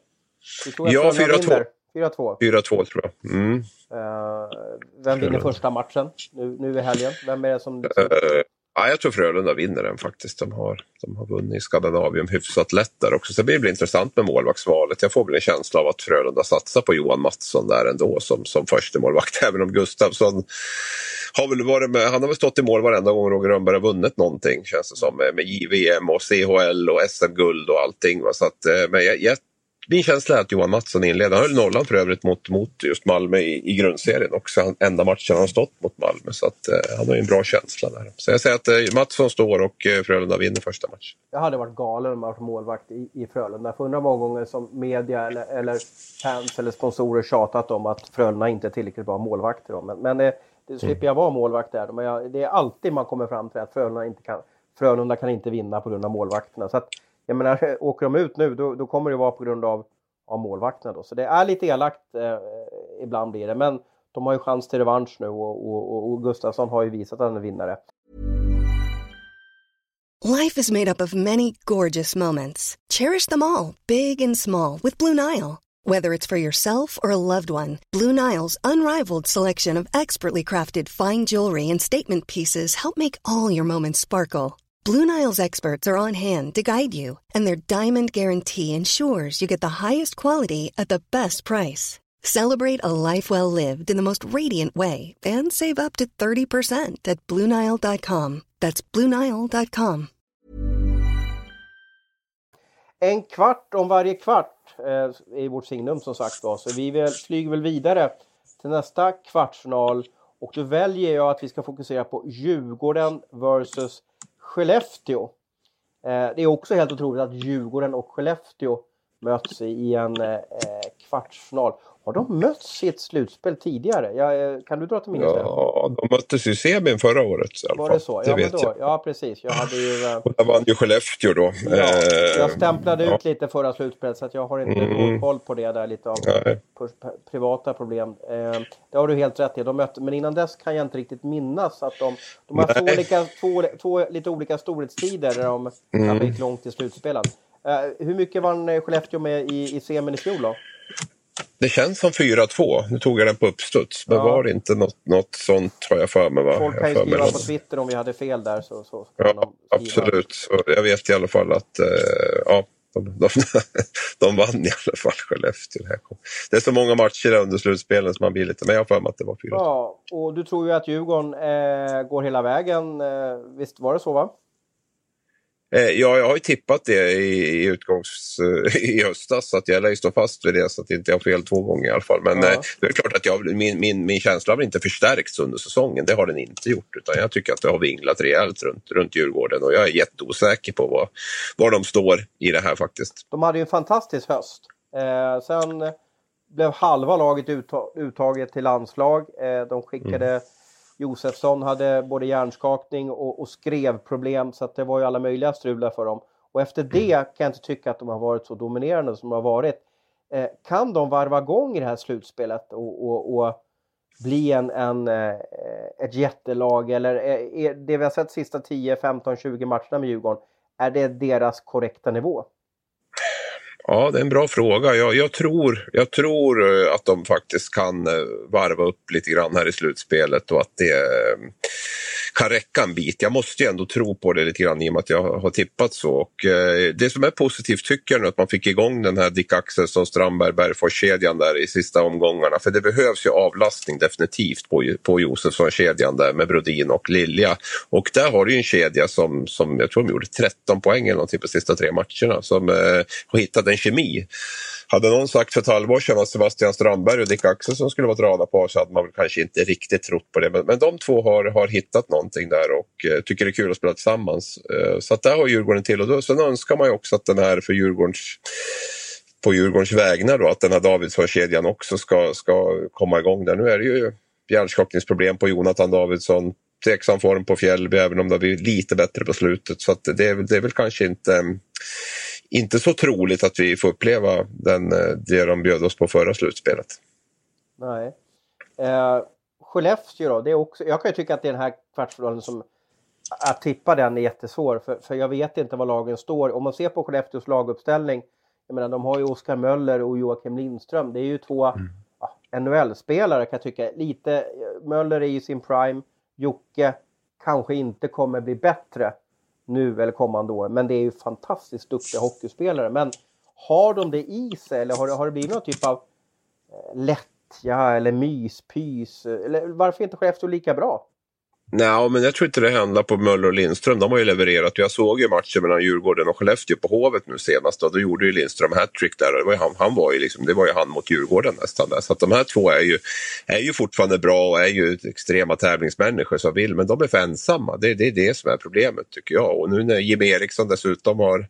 Speaker 2: Ja, 4-2.
Speaker 1: 4-2.
Speaker 2: 4-2 tror jag. Mm. Uh,
Speaker 1: vem vinner första matchen nu, nu i helgen? Vem är det som...
Speaker 2: Uh, Ja, jag tror Frölunda vinner den faktiskt. De har, de har vunnit Skandinavium hyfsat lätt där också. Så det blir intressant med målvaktsvalet. Jag får väl en känsla av att Frölunda satsar på Johan Mattsson där ändå som, som första målvakt. Även om Gustavsson har väl varit med, han har väl stått i mål varenda gång Roger Rönnberg har vunnit någonting känns det som. Med, med JVM och CHL och SM-guld och allting. Va? Så att, eh, men jag, jag min känsla är att Johan Mattsson inleder. Han höll nollan för övrigt mot, mot just Malmö i, i grundserien också. Han, enda matchen han har stått mot Malmö. Så att, eh, han har ju en bra känsla där. Så jag säger att eh, Mattsson står och eh, Frölunda vinner första matchen.
Speaker 1: Jag hade varit galen om jag varit målvakt i, i Frölunda. För undra många gånger som media eller, eller fans eller sponsorer tjatat om att Frölunda inte är tillräckligt bra målvakter. Men, men eh, det slipper jag vara målvakt där. Men jag, det är alltid man kommer fram till att Frölunda, inte kan, Frölunda kan inte vinna på grund av målvakterna. Så att, jag menar, åker de ut nu då, då kommer det vara på grund av, av målvakterna. Då. Så det är lite elakt eh, eh ibland blir det. Men de har ju chans till revansch nu och, och, och Gustafsson har ju visat att han är vinnare.
Speaker 3: Life is made up of many gorgeous moments. Cherish them all, big and small, with Blue Nile. Whether it's for yourself or a loved one, Blue Nile's unrivaled selection of expertly crafted fine jewelry and statement pieces help make all your moments sparkle. Blue Nile's experts are on hand to guide you, and their diamond guarantee ensures you get the highest quality at the best price. Celebrate a life well lived in the most radiant way and save up to 30% at BlueNile.com. That's BlueNile.com.
Speaker 1: En kvart om varje kvart eh, är vårt signum som sagt var. Så vi väl, flyger väl vidare till nästa kvartsfinal. Och då väljer jag att vi ska fokusera på Djurgården versus Skellefteå. Eh, det är också helt otroligt att Djurgården och Skellefteå möts i en eh, eh kvartsfinal. Har de mötts i ett slutspel tidigare? Ja, eh, kan du dra till minnes
Speaker 2: det? Ja, de möttes i semin förra året. I
Speaker 1: Var det så? Det ja, vet då, jag. ja, precis. Jag hade ju...
Speaker 2: Eh, och där vann ju Skellefteå då.
Speaker 1: Ja, jag stämplade ja. ut lite förra slutspelet så att jag har inte mm. koll på det där lite av Nej. privata problem. Det har du helt rätt i. De mötte, men innan dess kan jag inte riktigt minnas att de... De har två, olika, två, två lite olika storhetstider där de mm. gick långt i slutspelen. Hur mycket vann Skellefteå med i, i semin i fjol då?
Speaker 2: Det känns som 4-2. Nu tog jag den på uppstuds. Men ja. var det inte något, något sånt har jag för mig. Va?
Speaker 1: Folk kan ju skriva på Twitter om vi hade fel där. Så, så
Speaker 2: ja, absolut. Så jag vet i alla fall att uh, ja, de, de, de vann i alla fall Skellefteå. Det är så många matcher under slutspelen som man blir lite... Men jag har för mig att det var 4-2.
Speaker 1: Ja, och du tror ju att Djurgården eh, går hela vägen. Eh, visst var det så va?
Speaker 2: Eh, ja, jag har ju tippat det i, i utgångs, i höstas så att jag lär ju stå fast vid det så att jag inte har fel två gånger i alla fall. Men ja. Eh, det är klart att jag, min, min, min känsla har inte förstärkts under säsongen. Det har den inte gjort. Utan jag tycker att det har vinglat rejält runt, runt Djurgården och jag är jätteosäker på var, var de står i det här faktiskt.
Speaker 1: De hade ju en fantastisk höst. Eh, sen blev halva laget uttaget till landslag. Eh, de skickade mm Josefsson hade både hjärnskakning och, och skrevproblem så att det var ju alla möjliga strul för dem. Och efter det kan jag inte tycka att de har varit så dominerande som de har varit. Eh, kan de varva igång i det här slutspelet och, och, och bli en, en, eh, ett jättelag eller är det vi har sett sista 10, 15, 20 matcherna med Djurgården, är det deras korrekta nivå?
Speaker 2: Ja, det är en bra fråga. Jag, jag, tror, jag tror eh, att de faktiskt kan eh, varva upp lite grann här i slutspelet och att det eh, kan räcka en bit. Jag måste ju ändå tro på det lite grann i och med att jag har tippat så. Och, eh, det som är positivt tycker jag nu att man fick igång den här Dick Axelsson, Strandberg, Bergfors-kedjan där i sista omgångarna. För det behövs ju avlastning definitivt på, på Josefsson-kedjan där med Brodin och Lilja. Och där har du ju en kedja som, som jag tror de gjorde 13 poäng eller någonting på sista tre matcherna. Som eh, har hittat en kemi. Hade någon sagt för ett halvår sedan att Sebastian Strandberg och Dick Axelsson skulle vara ett radarpar så hade man väl kanske inte riktigt trott på det. Men, men de två har, har hittat någonting där och eh, tycker det är kul att spela tillsammans. Eh, så att där har Djurgården till. Och då, sen önskar man ju också att den här för Djurgårdens på Djurgårdens vägnar då, att den här Davidsson-kedjan också ska, ska komma igång där. Nu är det ju hjärnskakningsproblem på Jonathan Davidsson, tveksam form på Fjällby även om det har blivit lite bättre på slutet. Så att det, är, det är väl kanske inte inte så troligt att vi får uppleva den, eh, det de bjöd oss på förra slutspelet.
Speaker 1: Nej. Eh, Skellefteå då, det är också, jag kan ju tycka att det är den här kvartsfinalen som att tippa den är jättesvår för, för jag vet inte var lagen står. Om man ser på Skellefteås laguppställning, jag menar de har ju Oskar Möller och Joakim Lindström. Det är ju två mm. ja, NHL-spelare kan jag tycka. Lite, Möller är i sin prime, Jocke kanske inte kommer bli bättre nu eller kommande år. Men det är ju fantastiskt duktiga hockeyspelare. Men har de det i sig eller har det, har det blivit någon typ av eh, lättja eller myspys? Eh, eller varför är inte Skellefteå lika bra?
Speaker 2: Nej, men jag tror inte det handlar på Möller och Lindström. De har ju levererat. Jag såg ju matchen mellan Djurgården och Skellefteå på Hovet nu senast. Och då gjorde ju Lindström hattrick där. Det var ju han, han var ju liksom, det var ju han mot Djurgården nästan. Där. Så att de här två är ju, är ju fortfarande bra och är ju extrema tävlingsmänniskor som vill. Men de är för ensamma. Det, det är det som är problemet tycker jag. Och nu när Jimmy Eriksson dessutom har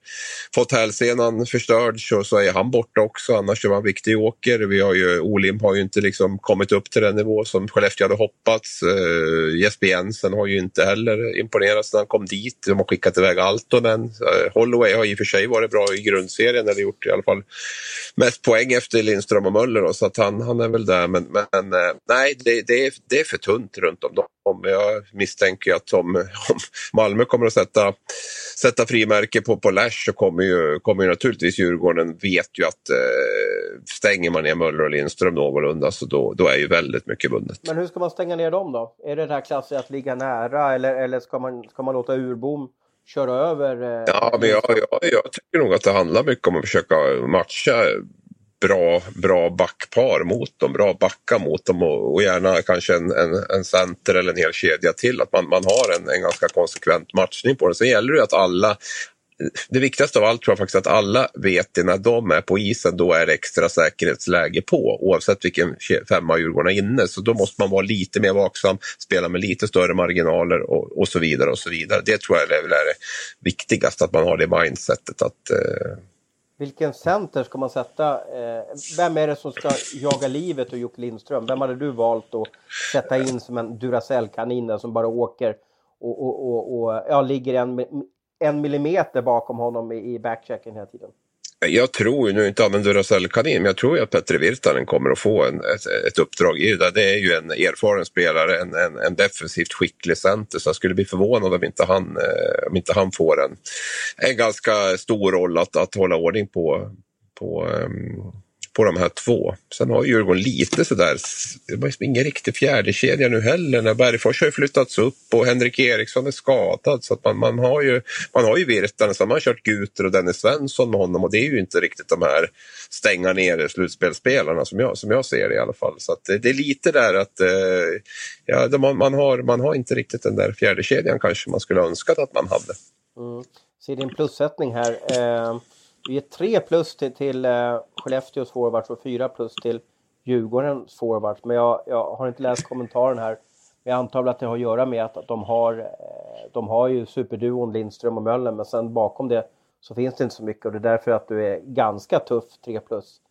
Speaker 2: fått hälsenan förstörd så, så är han borta också. Annars är han viktig åker. Vi har ju, Olim har ju inte liksom kommit upp till den nivå som Skellefteå hade hoppats. Uh, Jesper Jensen har ju inte heller imponerat sedan han kom dit. De har skickat iväg Altonen. Eh, Holloway har i och för sig varit bra i grundserien, eller gjort i alla fall mest poäng efter Lindström och Möller. Då, så att han, han är väl där. Men, men eh, nej, det, det, är, det är för tunt runt om dem. Jag misstänker att om, om Malmö kommer att sätta, sätta frimärke på, på Lash så kommer ju, kommer ju naturligtvis Djurgården vet ju att eh, stänger man ner Möller och Lindström någorlunda så då, då är ju väldigt mycket vunnet.
Speaker 1: Men hur ska man stänga ner dem då? Är det det här klassiska att ligga nära eller, eller ska, man, ska man låta Urbom köra över? Eh,
Speaker 2: ja, men jag, jag, jag tycker nog att det handlar mycket om att försöka matcha bra, bra backpar mot dem, bra backar mot dem och, och gärna kanske en, en, en, center eller en hel kedja till. Att man, man har en, en ganska konsekvent matchning på det. Sen gäller det att alla det viktigaste av allt tror jag faktiskt att alla vet det när de är på isen, då är det extra säkerhetsläge på oavsett vilken femma Djurgården är inne. Så då måste man vara lite mer vaksam, spela med lite större marginaler och, och så vidare. och så vidare. Det tror jag är, är det viktigaste, att man har det mindsetet. Att, eh...
Speaker 1: Vilken center ska man sätta? Eh, vem är det som ska jaga livet och Jocke Lindström? Vem hade du valt att sätta in som en Duracell-kanin som bara åker och, och, och, och ja, ligger en en millimeter bakom honom i, backchecken hela tiden.
Speaker 2: Jag tror ju, nu inte använder Duracell-kanin, men jag tror ju att Petteri Virtanen kommer att få en, ett, ett uppdrag i det. Det är ju en erfaren spelare, en, en, en defensivt skicklig center, så jag skulle bli förvånad om inte han, eh, om inte han får en, en ganska stor roll att, att hålla ordning på, på um, på de här två. Sen har Djurgården lite sådär, det var liksom ingen riktig fjärdekedja nu heller. När Bergfors har ju flyttats upp och Henrik Eriksson är skadad. Så att man, man har ju, man har ju Virtanen, så man har kört Guter och Dennis Svensson med honom och det är ju inte riktigt de här stänga ner slutspelsspelarna som jag, som jag ser det i alla fall. Så det, det, är lite där att eh, ja, man, man, har, man har inte riktigt den där fjärdekedjan kanske man skulle önskat att man hade.
Speaker 1: Mm. Ser din plussättning här. Eh... Vi ger tre plus till, till uh, Skellefteås forwards och fyra plus till Djurgårdens forwards. Men jag, jag har inte läst kommentaren här. Men jag antar att det har att göra med att de har, eh, de har ju superduon Lindström och Möller men sen bakom det så finns det inte så mycket och det är därför att du är ganska tuff 3 plus.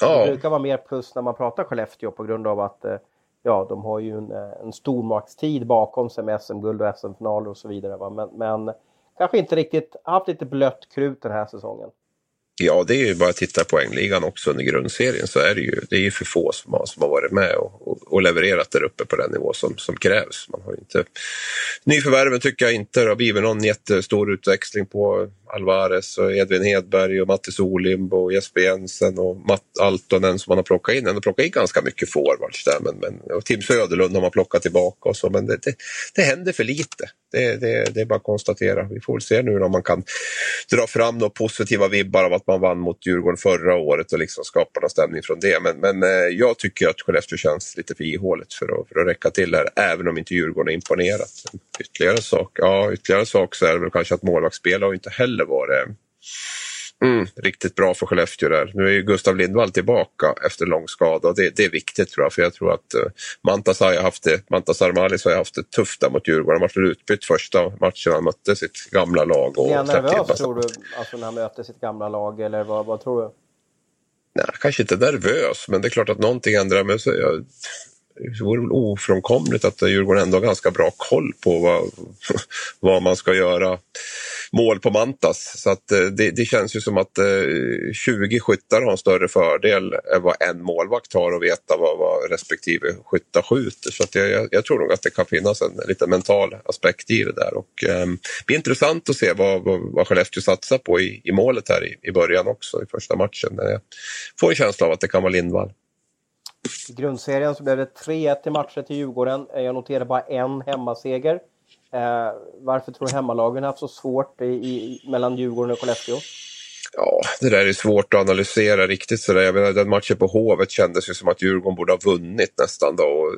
Speaker 1: Ja. Det brukar vara mer plus när man pratar Skellefteå på grund av att eh, ja, de har ju en, en stormaktstid bakom sig med SM-guld och SM-finaler och så vidare. Va? Men, men kanske inte riktigt haft lite blött krut den här säsongen.
Speaker 2: Ja, det är ju bara att titta på poängligan också under grundserien så är det ju, det är ju för få som har, som har varit med och, och, och levererat där uppe på den nivå som, som krävs. Man har inte... Nyförvärven tycker jag inte det har blivit någon jättestor utväxling på Alvarez och Edvin Hedberg och Mattis Olimb och Jesper Jensen och Matt Altonen som man har plockat in. Man har plockat in ganska mycket forwards där men, men, och Tim Söderlund har man plockat tillbaka och så men det, det, det händer för lite. Det, det, det är bara att konstatera. Vi får se nu om man kan dra fram några positiva vibbar av att man vann mot Djurgården förra året och liksom skapa någon stämning från det. Men, men eh, jag tycker att Skellefteå känns lite för ihåligt för att, för att räcka till här, även om inte Djurgården har imponerat. Ytterligare sak, ja, ytterligare sak så är det väl kanske att målvaktsspel har inte heller varit Mm, riktigt bra för Skellefteå där. Nu är ju Gustav Lindvall tillbaka efter lång skada. Det, det är viktigt tror jag, för jag tror att uh, Mantas, har haft det, Mantas Armalis har haft det tufft där mot Djurgården. Han var utbytt första matchen han mötte sitt gamla lag. Och
Speaker 1: är han nervös tror du, alltså, när han möter sitt gamla lag, eller vad, vad tror du?
Speaker 2: Nej, kanske inte nervös, men det är klart att någonting ändrar men så, jag, det vore väl ofrånkomligt att Djurgården ändå har ganska bra koll på vad, vad man ska göra mål på Mantas. Så att eh, det, det känns ju som att eh, 20 skyttar har en större fördel än vad en målvakt har att veta vad, vad respektive skyttar skjuter. Så att jag, jag, tror nog att det kan finnas en lite mental aspekt i det där. Och, eh, det blir intressant att se vad, vad, vad Skellefteå satsar på i, i målet här i, i början också i första matchen. Eh, jag får en känsla av att det kan vara Lindvall.
Speaker 1: I grundserien så blev det 3-1 i matcher till Djurgården. Eh, jag noterar bara en hemmaseger. Eh, varför tror du hemmalagen har haft så svårt i, i, mellan Djurgården och Skellefteå?
Speaker 2: Ja, det där är svårt att analysera riktigt sådär. Jag menar, den matchen på Hovet kändes ju som att Djurgården borde ha vunnit nästan då.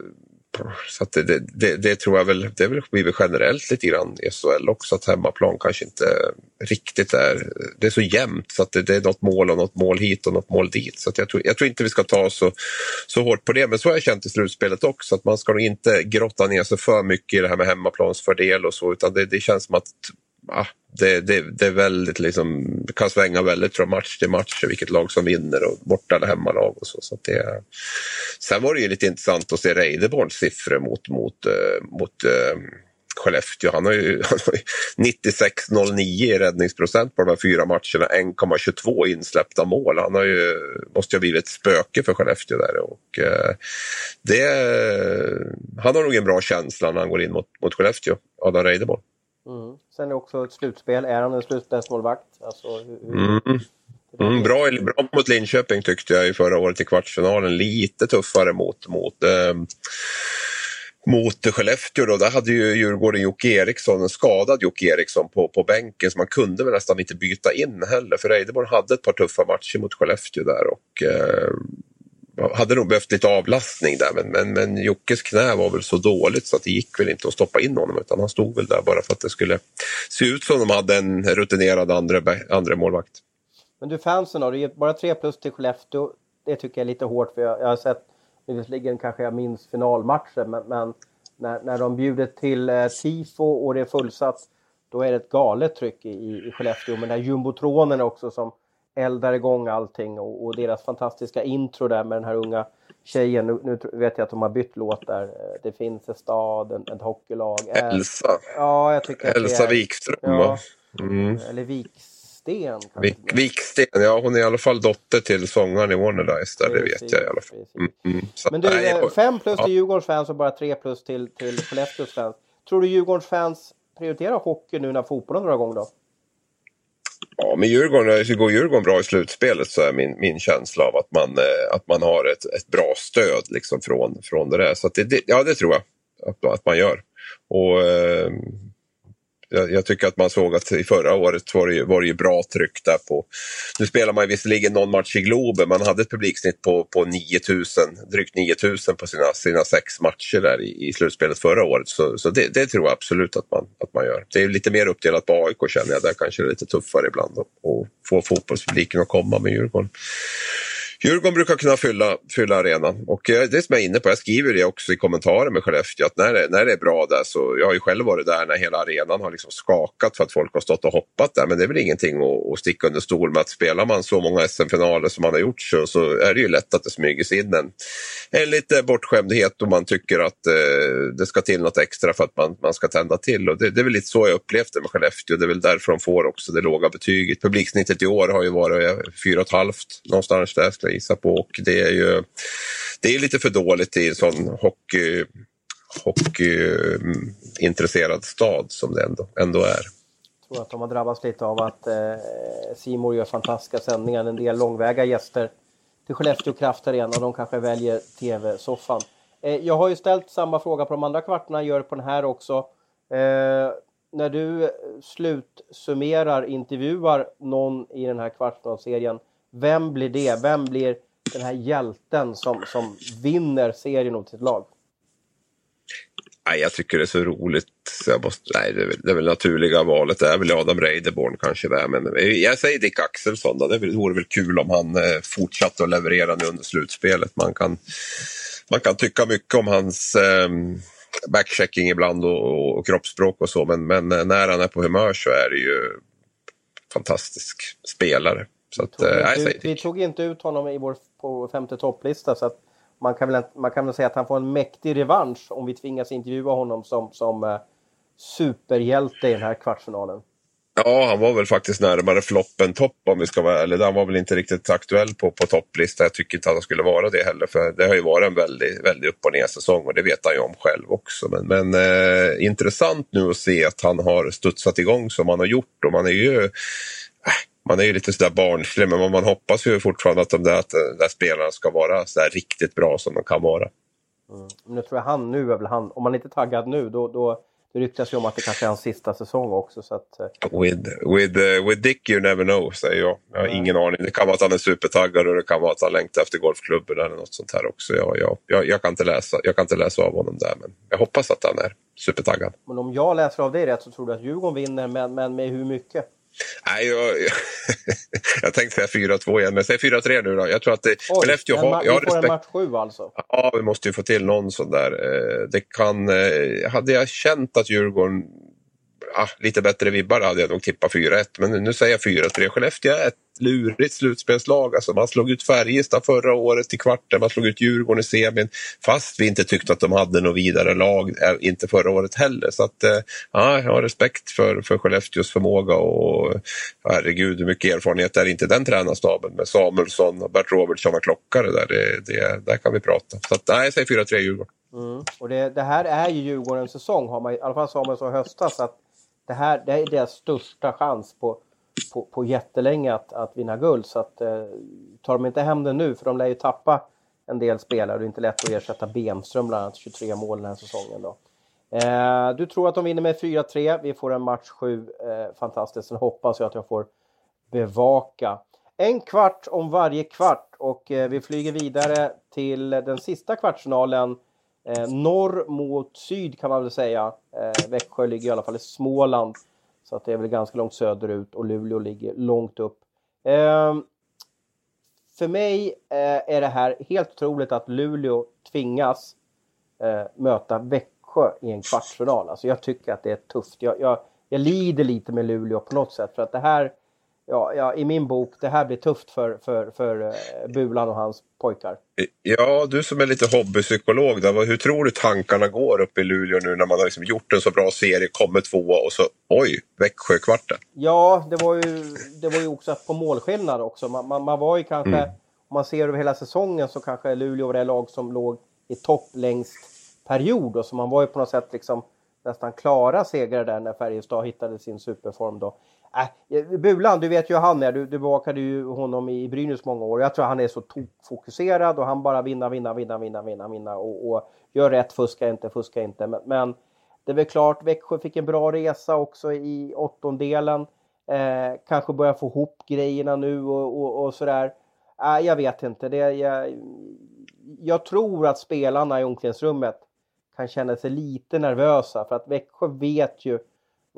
Speaker 2: Så det, det, det, det, tror jag väl, det blir väl generellt lite grann i SHL också att hemmaplan kanske inte riktigt är, det är så jämnt så att det, det är något mål och något mål hit och något mål dit. Så jag, tror, jag tror inte vi ska ta så, så hårt på det, men så har jag känt i slutspelet också att man ska nog inte grotta ner sig för mycket i det här med hemmaplansfördel och så utan det, det känns som att ja, det, det, det är väldigt liksom, kan svänga väldigt från match till match vilket lag som vinner och borta eller hemmalag och så. så det, sen var det ju lite intressant att se Reideborns siffror mot, mot, eh, mot uh, Skellefteå. Han har ju, ju 96-09 i räddningsprocent på de här fyra matcherna, 1,22 insläppta mål. Han har ju, måste ju ha blivit ett spöke för Skellefteå där. Och, uh, det, han har nog en bra känsla när han går in mot, mot Skellefteå, Adam Reideborn.
Speaker 1: Mm. Sen är det också ett slutspel. Är han en slutspelsmålvakt? Alltså, hur,
Speaker 2: mm. Mm, bra, bra mot Linköping tyckte jag i förra året i kvartsfinalen. Lite tuffare mot, mot, eh, mot Skellefteå. Då. Där hade ju Djurgården Jocke Eriksson, en skadad Jocke Eriksson på, på bänken så man kunde väl nästan inte byta in heller. För Reideborn hade ett par tuffa matcher mot Skellefteå där och eh, hade nog behövt lite avlastning där men, men, men Jockes knä var väl så dåligt så att det gick väl inte att stoppa in honom utan han stod väl där bara för att det skulle se ut som de hade en rutinerad andra, andra målvakt.
Speaker 1: Men du fansen då, du bara tre plus till Skellefteå. Det tycker jag är lite hårt för jag, jag har sett, visserligen kanske jag minns finalmatchen men, men när, när de bjuder till eh, tifo och det är fullsatt då är det ett galet tryck i, i Skellefteå. Men den här jumbotronen också som eldar igång allting och, och, deras fantastiska intro där med den här unga tjejen. Nu, nu, vet jag att de har bytt låt där. Det finns en stad, en, ett hockeylag.
Speaker 2: Elsa.
Speaker 1: Ja, jag tycker
Speaker 2: Elsa är, Wikström ja,
Speaker 1: mm. Eller Viksten.
Speaker 2: Vik, Viksten, ja hon är i alla fall dotter till sångaren i Warner Dice där, det vet jag i alla fall. Mm,
Speaker 1: mm. Men du, nej, fem plus ja. till Djurgårdens fans och bara tre plus till, till Skellefteås fans. Tror du Djurgårdens fans prioriterar hockey nu när fotbollen drar igång då?
Speaker 2: Ja, men Djurgården, går Djurgården bra i slutspelet så är min, min känsla av att man, eh, att man har ett, ett bra stöd liksom från, från det där. Så det, det, ja, det tror jag att, att man gör. Och eh, jag, jag, tycker att man såg att i förra året var det, var det ju bra tryck där på... Nu spelar man visserligen någon match i Globen, man hade ett publiksnitt på, på 9000, drygt 9000 på sina, sina sex matcher där i, i slutspelet förra året. Så, så det, det, tror jag absolut att man, att man gör. Det är lite mer uppdelat på AIK känner jag, där kanske det är lite tuffare ibland att få fotbollspubliken att komma med Djurgården. Djurgården brukar kunna fylla, fylla arenan. Och eh, det som jag är inne på, jag skriver det också i kommentarer med Skellefteå, att när det, när det är bra där så, jag har ju själv varit där när hela arenan har liksom skakat för att folk har stått och hoppat där, men det är väl ingenting att, att sticka under stol med att spelar man så många SM-finaler som man har gjort så, så är det ju lätt att det smyger sig in en, en lite bortskämdhet och man tycker att eh, det ska till något extra för att man, man ska tända till. Och det, det är väl lite så jag upplevt det med Skellefteå, det är väl därför de får också det låga betyget. Publiksnittet i år har ju varit eh, 4,5 någonstans där jag gissa på och det är ju det är lite för dåligt i en sån hockey hockeyintresserad stad som det ändå, ändå är.
Speaker 1: Jag tror att de har drabbats lite av att Simor eh, gör fantastiska sändningar, en del långväga gäster till Skellefteå Kraft Arena och de kanske väljer tv-soffan. Eh, jag har ju ställt samma fråga på de andra kvartarna, gör det på den här också. Eh, när du slutsummerar, intervjuar någon i den här kvartsfinalserien, vem blir det? Vem blir den här hjälten som, som vinner serien åt sitt lag?
Speaker 2: Nej, jag tycker det är så roligt. Så jag måste, nej, det är, det är väl naturliga valet. Det är väl Adam Reideborn kanske där. Men jag säger Dick Axelsson. Då. Det vore väl kul om han eh, fortsatte att leverera nu under slutspelet. Man kan, man kan tycka mycket om hans eh, backchecking ibland och, och kroppsspråk och så. Men, men eh, när han är på humör så är det ju fantastisk spelare. Så
Speaker 1: vi, tog äh, ut, vi tog inte ut honom i vår på femte topplista så att man kan, väl, man kan väl säga att han får en mäktig revansch om vi tvingas intervjua honom som, som uh, superhjälte i den här kvartsfinalen.
Speaker 2: Ja, han var väl faktiskt närmare floppen topp om vi ska vara ärliga. Han var väl inte riktigt aktuell på, på topplistan. Jag tycker inte att han skulle vara det heller. För det har ju varit en väldigt, väldigt upp och ner säsong och det vet han ju om själv också. Men, men eh, intressant nu att se att han har studsat igång som han har gjort. Och man är ju... Äh, man är ju lite sådär barnslig men man hoppas ju fortfarande att de där, att de där spelarna ska vara så riktigt bra som de kan vara.
Speaker 1: Mm. Nu tror jag han nu är väl han, om man inte är taggad nu då, då det ryktas ju om att det kanske är hans sista säsong också. Så att,
Speaker 2: eh. with, with, uh, with Dick you never know, säger jag. Jag har Nej. ingen aning. Det kan vara att han är supertaggad och det kan vara att han längtar efter golfklubben eller något sånt här också. Jag, jag, jag, jag, kan inte läsa, jag kan inte läsa av honom där, men jag hoppas att han är supertaggad.
Speaker 1: Men om jag läser av det rätt så tror du att Djurgården vinner, men, men med hur mycket?
Speaker 2: Nej, jag, jag, jag tänkte säga 4-2 igen, men säg 4-3 nu då. Jag tror att det,
Speaker 1: Oj, Skellefteå har... Vi får en match 7 alltså?
Speaker 2: Ja, vi måste ju få till någon sån där. Eh, det kan... Eh, hade jag känt att Djurgården ja, lite bättre vibbar hade jag nog tippat 4-1. Men nu säger jag 4-3. Skellefteå är ett lurigt slutspelslag. Alltså man slog ut Färjestad förra året i kvarten, man slog ut Djurgården i semin. Fast vi inte tyckte att de hade något vidare lag, eh, inte förra året heller. Så att, eh, ja, jag har respekt för, för Skellefteås förmåga och herregud hur mycket erfarenhet är inte den tränarstaben med Samuelsson och Bert Robertsson och Klockare där. Det, det, där kan vi prata. Så att, nej, jag säger 4-3 Djurgården.
Speaker 1: Mm. Och det, det, här är ju Djurgårdens säsong, har man, i alla fall sa man så i höstas. Att det här det är deras största chans på, på, på jättelänge att, att vinna guld. Så att, eh, tar de inte hem det nu, för de lär ju tappa en del spelare. Det är inte lätt att ersätta Bemström bland annat, 23 mål den här säsongen. Då. Eh, du tror att de vinner med 4-3. Vi får en match 7. Eh, fantastiskt. Sen hoppas jag att jag får bevaka. En kvart om varje kvart och eh, vi flyger vidare till den sista kvartsfinalen Eh, norr mot syd kan man väl säga. Eh, Växjö ligger i alla fall i Småland. Så att det är väl ganska långt söderut och Luleå ligger långt upp. Eh, för mig eh, är det här helt otroligt att Luleå tvingas eh, möta Växjö i en kvartsfinal. Alltså jag tycker att det är tufft. Jag, jag, jag lider lite med Luleå på något sätt för att det här ja, ja, i min bok, det här blir tufft för, för, för uh, Bulan och hans pojkar.
Speaker 2: Ja, du som är lite hobbypsykolog, då, hur tror du tankarna går uppe i Luleå nu när man har liksom gjort en så bra serie, kommer tvåa och så oj, Växjö-kvarten?
Speaker 1: Ja, det var, ju, det var ju också på målskillnad också. Man, man, man var ju kanske, mm. om man ser över hela säsongen så kanske Luleå var det lag som låg i topp längst period. Och så man var ju på något sätt liksom nästan klara segrar där när Färjestad hittade sin superform då. Äh, Bulan, du vet ju hur han är. Du, du bevakade ju honom i Brynäs många år. Jag tror han är så fokuserad och han bara vinna, vinna, vinna, vinna, vinna, vinna och, och gör rätt, fuska inte, fuska inte. Men, men, det är väl klart, Växjö fick en bra resa också i åttondelen. Eh, kanske börjar få ihop grejerna nu och, och, och sådär. Äh, jag vet inte. Det, jag, jag tror att spelarna i omklädningsrummet kan känna sig lite nervösa för att Växjö vet ju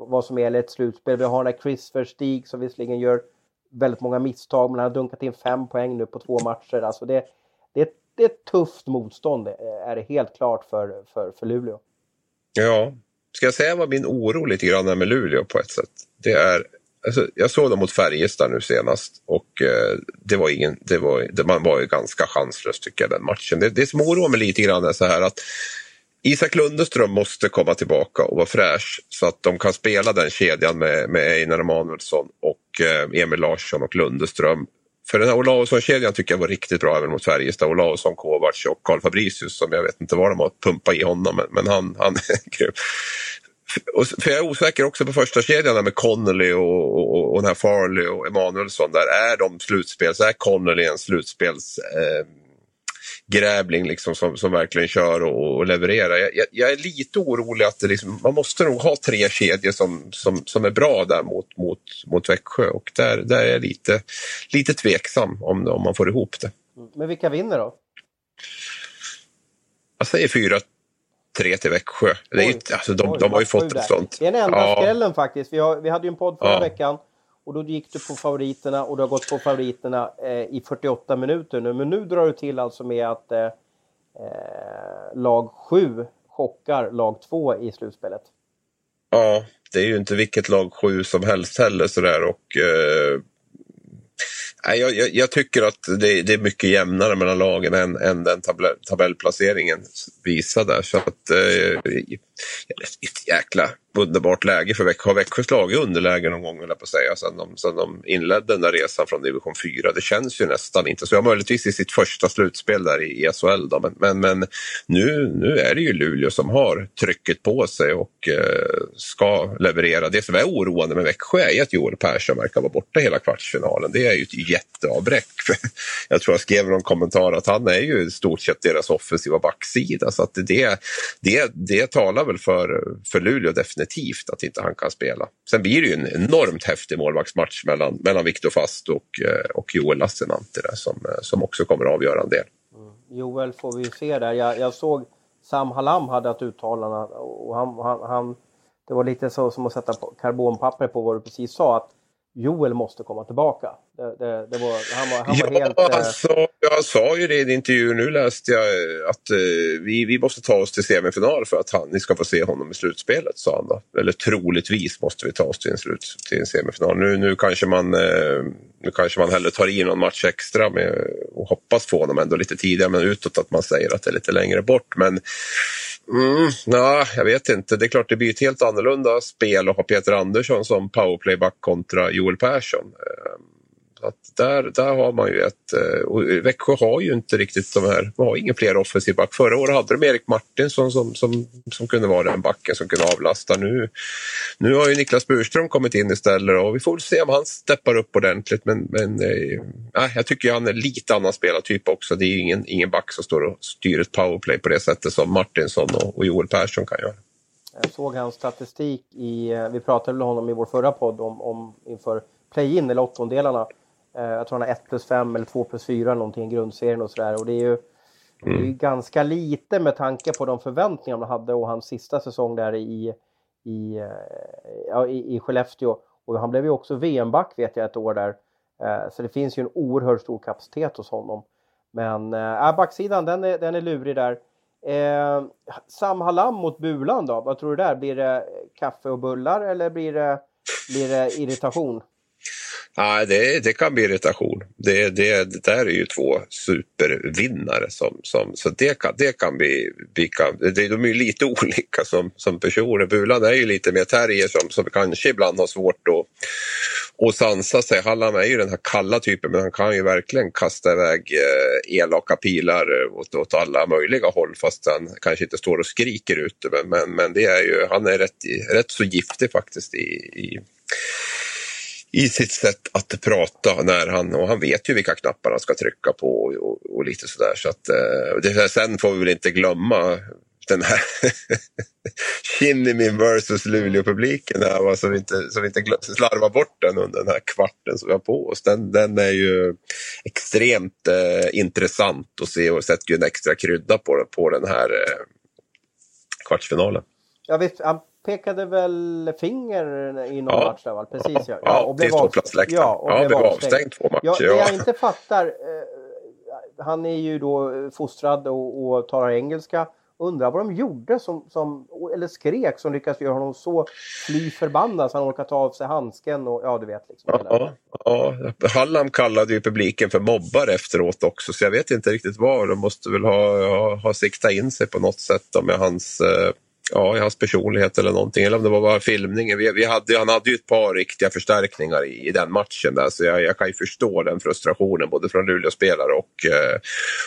Speaker 1: vad som gäller ett slutspel. Vi har den där Chris Verstig som visserligen gör väldigt många misstag men han har dunkat in fem poäng nu på två matcher. Alltså det, det, det är ett tufft motstånd eh, är det helt klart för, för, för Luleå.
Speaker 2: Ja, ska jag säga vad min oro lite grann är med Luleå på ett sätt? Det är Alltså, jag såg dem mot Färjestad nu senast och eh, det var ingen, det var, det, man var ju ganska chanslös tycker jag den matchen. Det, det som oroar mig lite grann är så här att Isak Lundeström måste komma tillbaka och vara fräsch så att de kan spela den kedjan med, med Einar Emanuelsson och eh, Emil Larsson och Lundeström. För den här Olausson-kedjan tycker jag var riktigt bra även mot Färjestad. Olausson, Kovacs och Karl Fabricius som jag vet inte vad de har pumpat i honom men, men han, han är grym. För jag är osäker också på första kedjan med Connolly och, och, och den här Farley och Emanuelsson. Där är de slutspels, är Connolly en slutspels eh, grävling liksom som, som verkligen kör och, och levererar. Jag, jag, är lite orolig att liksom, man måste nog ha tre kedjor som, som, som är bra där mot, mot, mot Växjö och där, där är jag lite, lite tveksam om, om man får ihop det.
Speaker 1: Men vilka vinner då?
Speaker 2: Jag säger 4-3 till Växjö. Det är ju, alltså, de, oj, de har ju fått ett sånt.
Speaker 1: Det är den enda ja. skrällen faktiskt. Vi, har, vi hade ju en podd förra ja. veckan och då gick du på favoriterna och du har gått på favoriterna eh, i 48 minuter nu. Men nu drar du till alltså med att eh, eh lag 7 chockar lag 2 i slutspelet.
Speaker 2: Ja, det är ju inte vilket lag 7 som helst heller sådär och eh, jag, jag, jag, tycker att det, det, är mycket jämnare mellan lagen än, än den tabell, tabellplaceringen visar där. Så att, eh, ett jäkla underbart läge för Växjö. Har Växjö slagit underläge någon gång, eller på att säga, sen de, sen de inledde den där resan från division 4? Det känns ju nästan inte så. Ja, möjligtvis i sitt första slutspel där i SHL då, men, men, men nu, nu är det ju Luleå som har trycket på sig och eh, ska leverera. Det som är oroande med Växjö är att Joel Persson verkar vara borta hela kvartsfinalen. Det är ju ett jätteavbräck. Jag tror jag skrev någon kommentar att han är ju i stort sett deras offensiva backsida. Så att det, det, det talar väl för, för Luleå definitivt att inte han kan spela. Sen blir det ju en enormt häftig målvaktsmatch mellan, mellan Viktor Fast och, eh, och Joel Lassinantti som, eh, som också kommer att avgöra en del.
Speaker 1: Mm. Joel får vi se där. Jag, jag såg Sam Halam hade ett uttalande och han, han, han, det var lite så som att sätta karbonpapper på vad du precis sa. att Joel måste komma tillbaka. Det, det, det var, han var, han var
Speaker 2: ja,
Speaker 1: helt... Eh,
Speaker 2: alltså, jag sa ju det i en intervju, nu läste jag att eh, vi, vi måste ta oss till semifinal för att han, ni ska få se honom i slutspelet, sa han då. Eller troligtvis måste vi ta oss till en, slut, till en semifinal. Nu, nu, kanske man, eh, nu kanske man hellre tar i någon match extra med, och hoppas få honom ändå lite tidigare, men utåt att man säger att det är lite längre bort. Men Mm, nej, jag vet inte. Det är klart det blir ett helt annorlunda spel att ha Peter Andersson som powerplayback kontra Joel Persson. Ehm, att där, där har man ju ett... Eh, och Växjö har ju inte riktigt de här... Man har ingen fler offensiv back. Förra året hade de Erik Martinsson som, som, som kunde vara den backen som kunde avlasta. Nu, nu har ju Niklas Burström kommit in istället och vi får se om han steppar upp ordentligt. Men, men äh, jag tycker han är lite annan spelartyp också. Det är ingen, ingen back som står och styr ett powerplay på det sättet som Martinsson och, och Joel Persson kan göra.
Speaker 1: Jag såg hans statistik i, eh, vi pratade med honom i vår förra podd om, om inför play-in eller åttondelarna. Eh, jag tror han har 1 plus 5 eller 2 plus 4 någonting i grundserien och sådär. Och det är ju mm. det är mm. ganska lite med tanke på de förväntningar man hade och hans sista säsong där i, i, eh, ja, i, i Skellefteå. Och han blev ju också VM-back vet jag ett år där. Eh, så det finns ju en oerhört stor kapacitet hos honom. Men äh, backsidan den är, den är lurig där. Eh, Sam Hallam mot Bulan då, vad tror du där? Blir det kaffe och bullar eller blir det, blir det irritation?
Speaker 2: Nej, det, det kan bli irritation. Det, det, det där är ju två supervinnare. Som, som, så det kan, det kan bli... bli kan, det, de är ju lite olika som, som personer. Bulan är ju lite mer terrier som, som kanske ibland har svårt att, att sansa sig. Hallam är ju den här kalla typen men han kan ju verkligen kasta iväg eh, elaka pilar eh, åt, åt alla möjliga håll fast han kanske inte står och skriker ute. Men, men, men det är ju, han är rätt, rätt så giftig faktiskt i, i i sitt sätt att prata när han, och han vet ju vilka knappar han ska trycka på och, och, och lite sådär. Så att, eh, det, sen får vi väl inte glömma den här Kinnimin versus Luleå-publiken här, så vi inte, så vi inte slarvar bort den under den här kvarten som vi har på oss. Den, den är ju extremt eh, intressant att se och sätter ju en extra krydda på, på den här eh, kvartsfinalen.
Speaker 1: Ja, visst, pekade väl finger i någon ja. match där, va? Precis ja.
Speaker 2: Ja, och blev avstängd. Ja, och ja, blev, blev avstängd två matcher. Ja,
Speaker 1: det jag inte fattar, eh, han är ju då fostrad och, och talar engelska. Undrar vad de gjorde som, som, eller skrek som lyckades göra honom så fly förbannad så han orkar ta av sig handsken och ja du vet. Liksom,
Speaker 2: ja, ja. Hallam kallade ju publiken för mobbar efteråt också så jag vet inte riktigt vad. De måste väl ha, ha, ha siktat in sig på något sätt med hans eh, ja, i hans personlighet eller någonting. Eller om det var bara filmningen. Vi, vi hade, han hade ju ett par riktiga förstärkningar i, i den matchen. Där, så jag, jag kan ju förstå den frustrationen både från Luleå-spelare och, eh,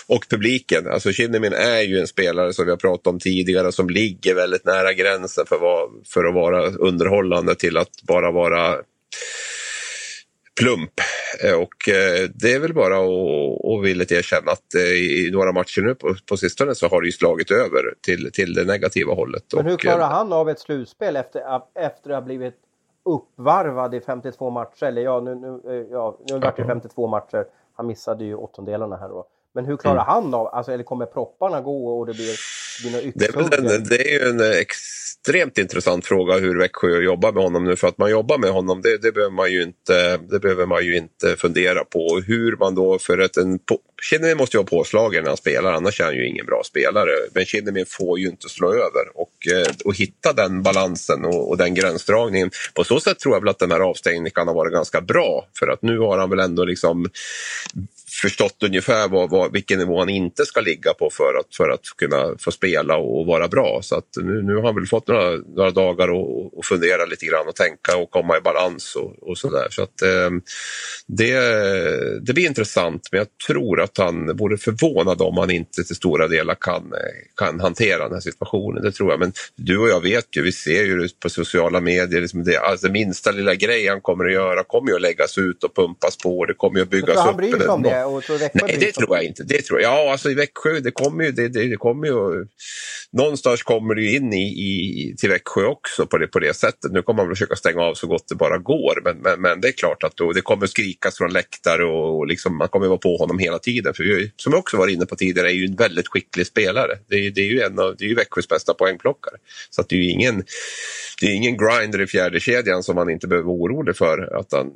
Speaker 2: och publiken. Alltså Kinnimin är ju en spelare som vi har pratat om tidigare som ligger väldigt nära gränsen för, vad, för att vara underhållande till att bara vara plump. Eh, och eh, det är väl bara att villigt erkänna att eh, i några matcher nu på, på sistone så har det ju slagit över till, till det negativa hållet.
Speaker 1: Men hur klarar han av ett slutspel efter, efter att ha blivit uppvarvad i 52 matcher? Eller ja, nu, nu, ja, nu vart det 52 matcher. Han missade ju åttondelarna här då. Men hur klarar mm. han av, alltså, eller kommer propparna gå och det blir, blir
Speaker 2: det, är det, det är ju en extremt intressant fråga hur Växjö jobbar med honom nu. För att man jobbar med honom, det, det, behöver, man ju inte, det behöver man ju inte fundera på. Hur man då, för att en Kinnamin måste ju vara påslagen när han spelar, annars är han ju ingen bra spelare. Men Kinnimin får ju inte slå över och, eh, och hitta den balansen och, och, den gränsdragningen. På så sätt tror jag väl att den här avstängningen kan ha varit ganska bra för att nu har han väl ändå liksom förstått ungefär vad, vad, vilken nivå han inte ska ligga på för att, för att kunna få spela och vara bra. Så att nu, nu har han väl fått några, några dagar att fundera lite grann och tänka och komma i balans och, och sådär. Så att eh, det, det blir intressant men jag tror att han vore förvånad om han inte till stora delar kan, kan hantera den här situationen. Det tror jag. Men du och jag vet ju, vi ser ju på sociala medier, liksom det, alltså minsta lilla grej han kommer att göra kommer ju att läggas ut och pumpas på. Det kommer ju att byggas upp.
Speaker 1: Han bryr sig om det? Och tror
Speaker 2: Nej, det tror jag inte. Det tror jag. Ja, alltså i Växjö, det kommer ju, det, det, det kommer ju någonstans kommer det in i, i, till Växjö också på det, på det sättet. Nu kommer man försöka stänga av så gott det bara går. Men, men, men det är klart att då, det kommer skrikas från läktare och, och liksom, man kommer vara på honom hela tiden. För som jag också var inne på tidigare är ju en väldigt skicklig spelare. Det är, det är ju en av det är ju Växjös bästa poängplockare. Så att det är ju ingen, det är ingen grinder i fjärde kedjan som man inte behöver vara orolig för. Att han,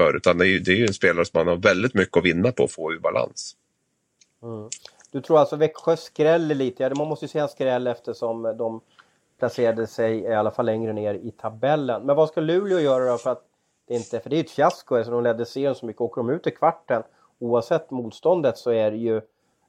Speaker 2: för, utan det är, ju, det är ju en spelare som man har väldigt mycket att vinna på att få i balans.
Speaker 1: Mm. Du tror alltså Växjö skräller lite? Ja, man måste ju säga skräll eftersom de placerade sig i alla fall längre ner i tabellen. Men vad ska Luleå göra då för att det inte... För det är ju ett fiasko eftersom de ledde serien så mycket. Åker de ut i kvarten, oavsett motståndet så är det ju...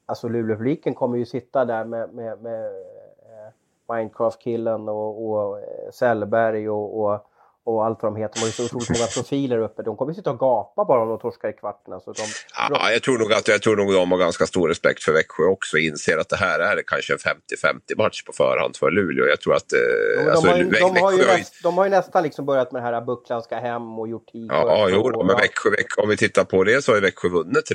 Speaker 1: Alltså Luleåpubliken kommer ju sitta där med, med, med eh, Minecraft-killen och, och eh, Sellberg och, och och allt vad de heter. De har ju så otroligt många profiler uppe. De kommer sitta och gapa bara om de torskar i kvarten. Alltså de...
Speaker 2: ja, jag tror nog att jag tror nog de har ganska stor respekt för Växjö också och inser att det här är kanske en 50-50 match på förhand för Luleå. Jag tror att... Eh,
Speaker 1: ja, alltså, de, har ju, de, har ju näst, de har ju nästan liksom börjat med det här Bucklan ska hem och gjort
Speaker 2: tid. Ja, jo, och, men Växjö, Växjö, om vi tittar på det så har ju Växjö vunnit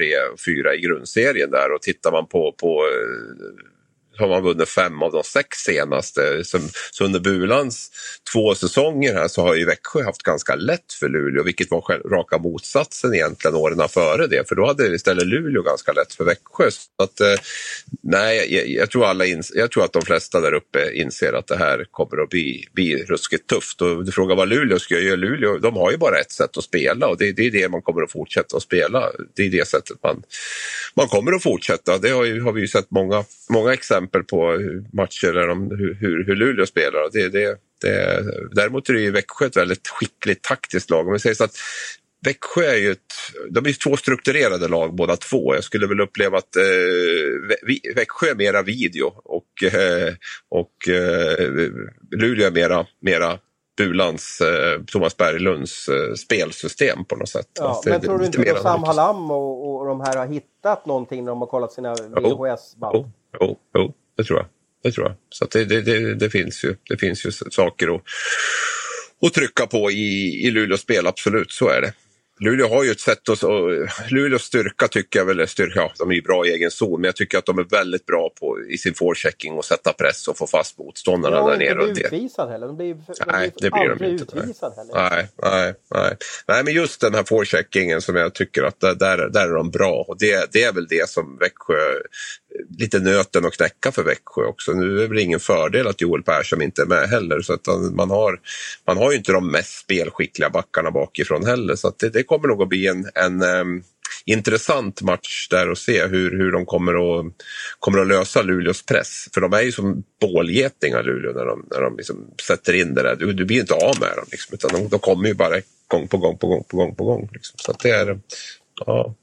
Speaker 2: 3-4 i grundserien där och tittar man på, på eh, har man vunnit fem av de sex senaste. Så under Bulans två säsonger här så har ju Växjö haft ganska lätt för Luleå, vilket var raka motsatsen egentligen åren före det. För då hade istället Luleå ganska lätt för Växjö. Så att, eh, nej, jag, jag, tror alla ins jag tror att de flesta där uppe inser att det här kommer att bli, bli ruskigt tufft. Och du frågar vad Luleå ska göra. Luleå, de har ju bara ett sätt att spela och det, det är det man kommer att fortsätta att spela. Det är det sättet man, man kommer att fortsätta. Det har, ju, har vi ju sett många, många exempel exempel på matcher där de, hur, hur Luleå spelar. Det, det, det, däremot är det ju Växjö ett väldigt skickligt taktiskt lag. Om vi säger så att Växjö är ju ett, de är två strukturerade lag båda två. Jag skulle väl uppleva att eh, Växjö är mera video och, eh, och eh, Luleå är mera, mera Bulans, eh, Thomas Berglunds eh, spelsystem på något sätt.
Speaker 1: Ja, men tror du inte att Sam Hallam och, och de här har hittat någonting när de har kollat sina VHS-band?
Speaker 2: Oh, jo, jo, det tror jag. Det tror jag. Så det, det, det, det, finns ju, det finns ju saker att, att trycka på i, i Luleås spel, absolut, så är det. Luleå har ju ett sätt att... Luleås styrka tycker jag väl styrka, ja, de är ju bra i egen zon, men jag tycker att de är väldigt bra på i sin forechecking och sätta press och få fast motståndarna ja, där nere.
Speaker 1: De blir utvisade heller. De blir, de nej, det blir de inte. Utvisad heller.
Speaker 2: Nej, nej, nej. Nej, men just den här forecheckingen som jag tycker att där, där är de bra och det, det är väl det som Växjö lite nöten att knäcka för Växjö också. Nu är det väl ingen fördel att Joel Persson inte är med heller. Så att man, har, man har ju inte de mest spelskickliga backarna bakifrån heller. Så det, det, kommer nog att bli en, en um, intressant match där och se hur, hur de kommer att, kommer att lösa Luleås press. För de är ju som bålgetingar Luleå när de, när de liksom sätter in det där. Du, du blir inte av med dem liksom, utan de, de kommer ju bara gång på gång på gång på gång på gång. Liksom. Så det är, ja.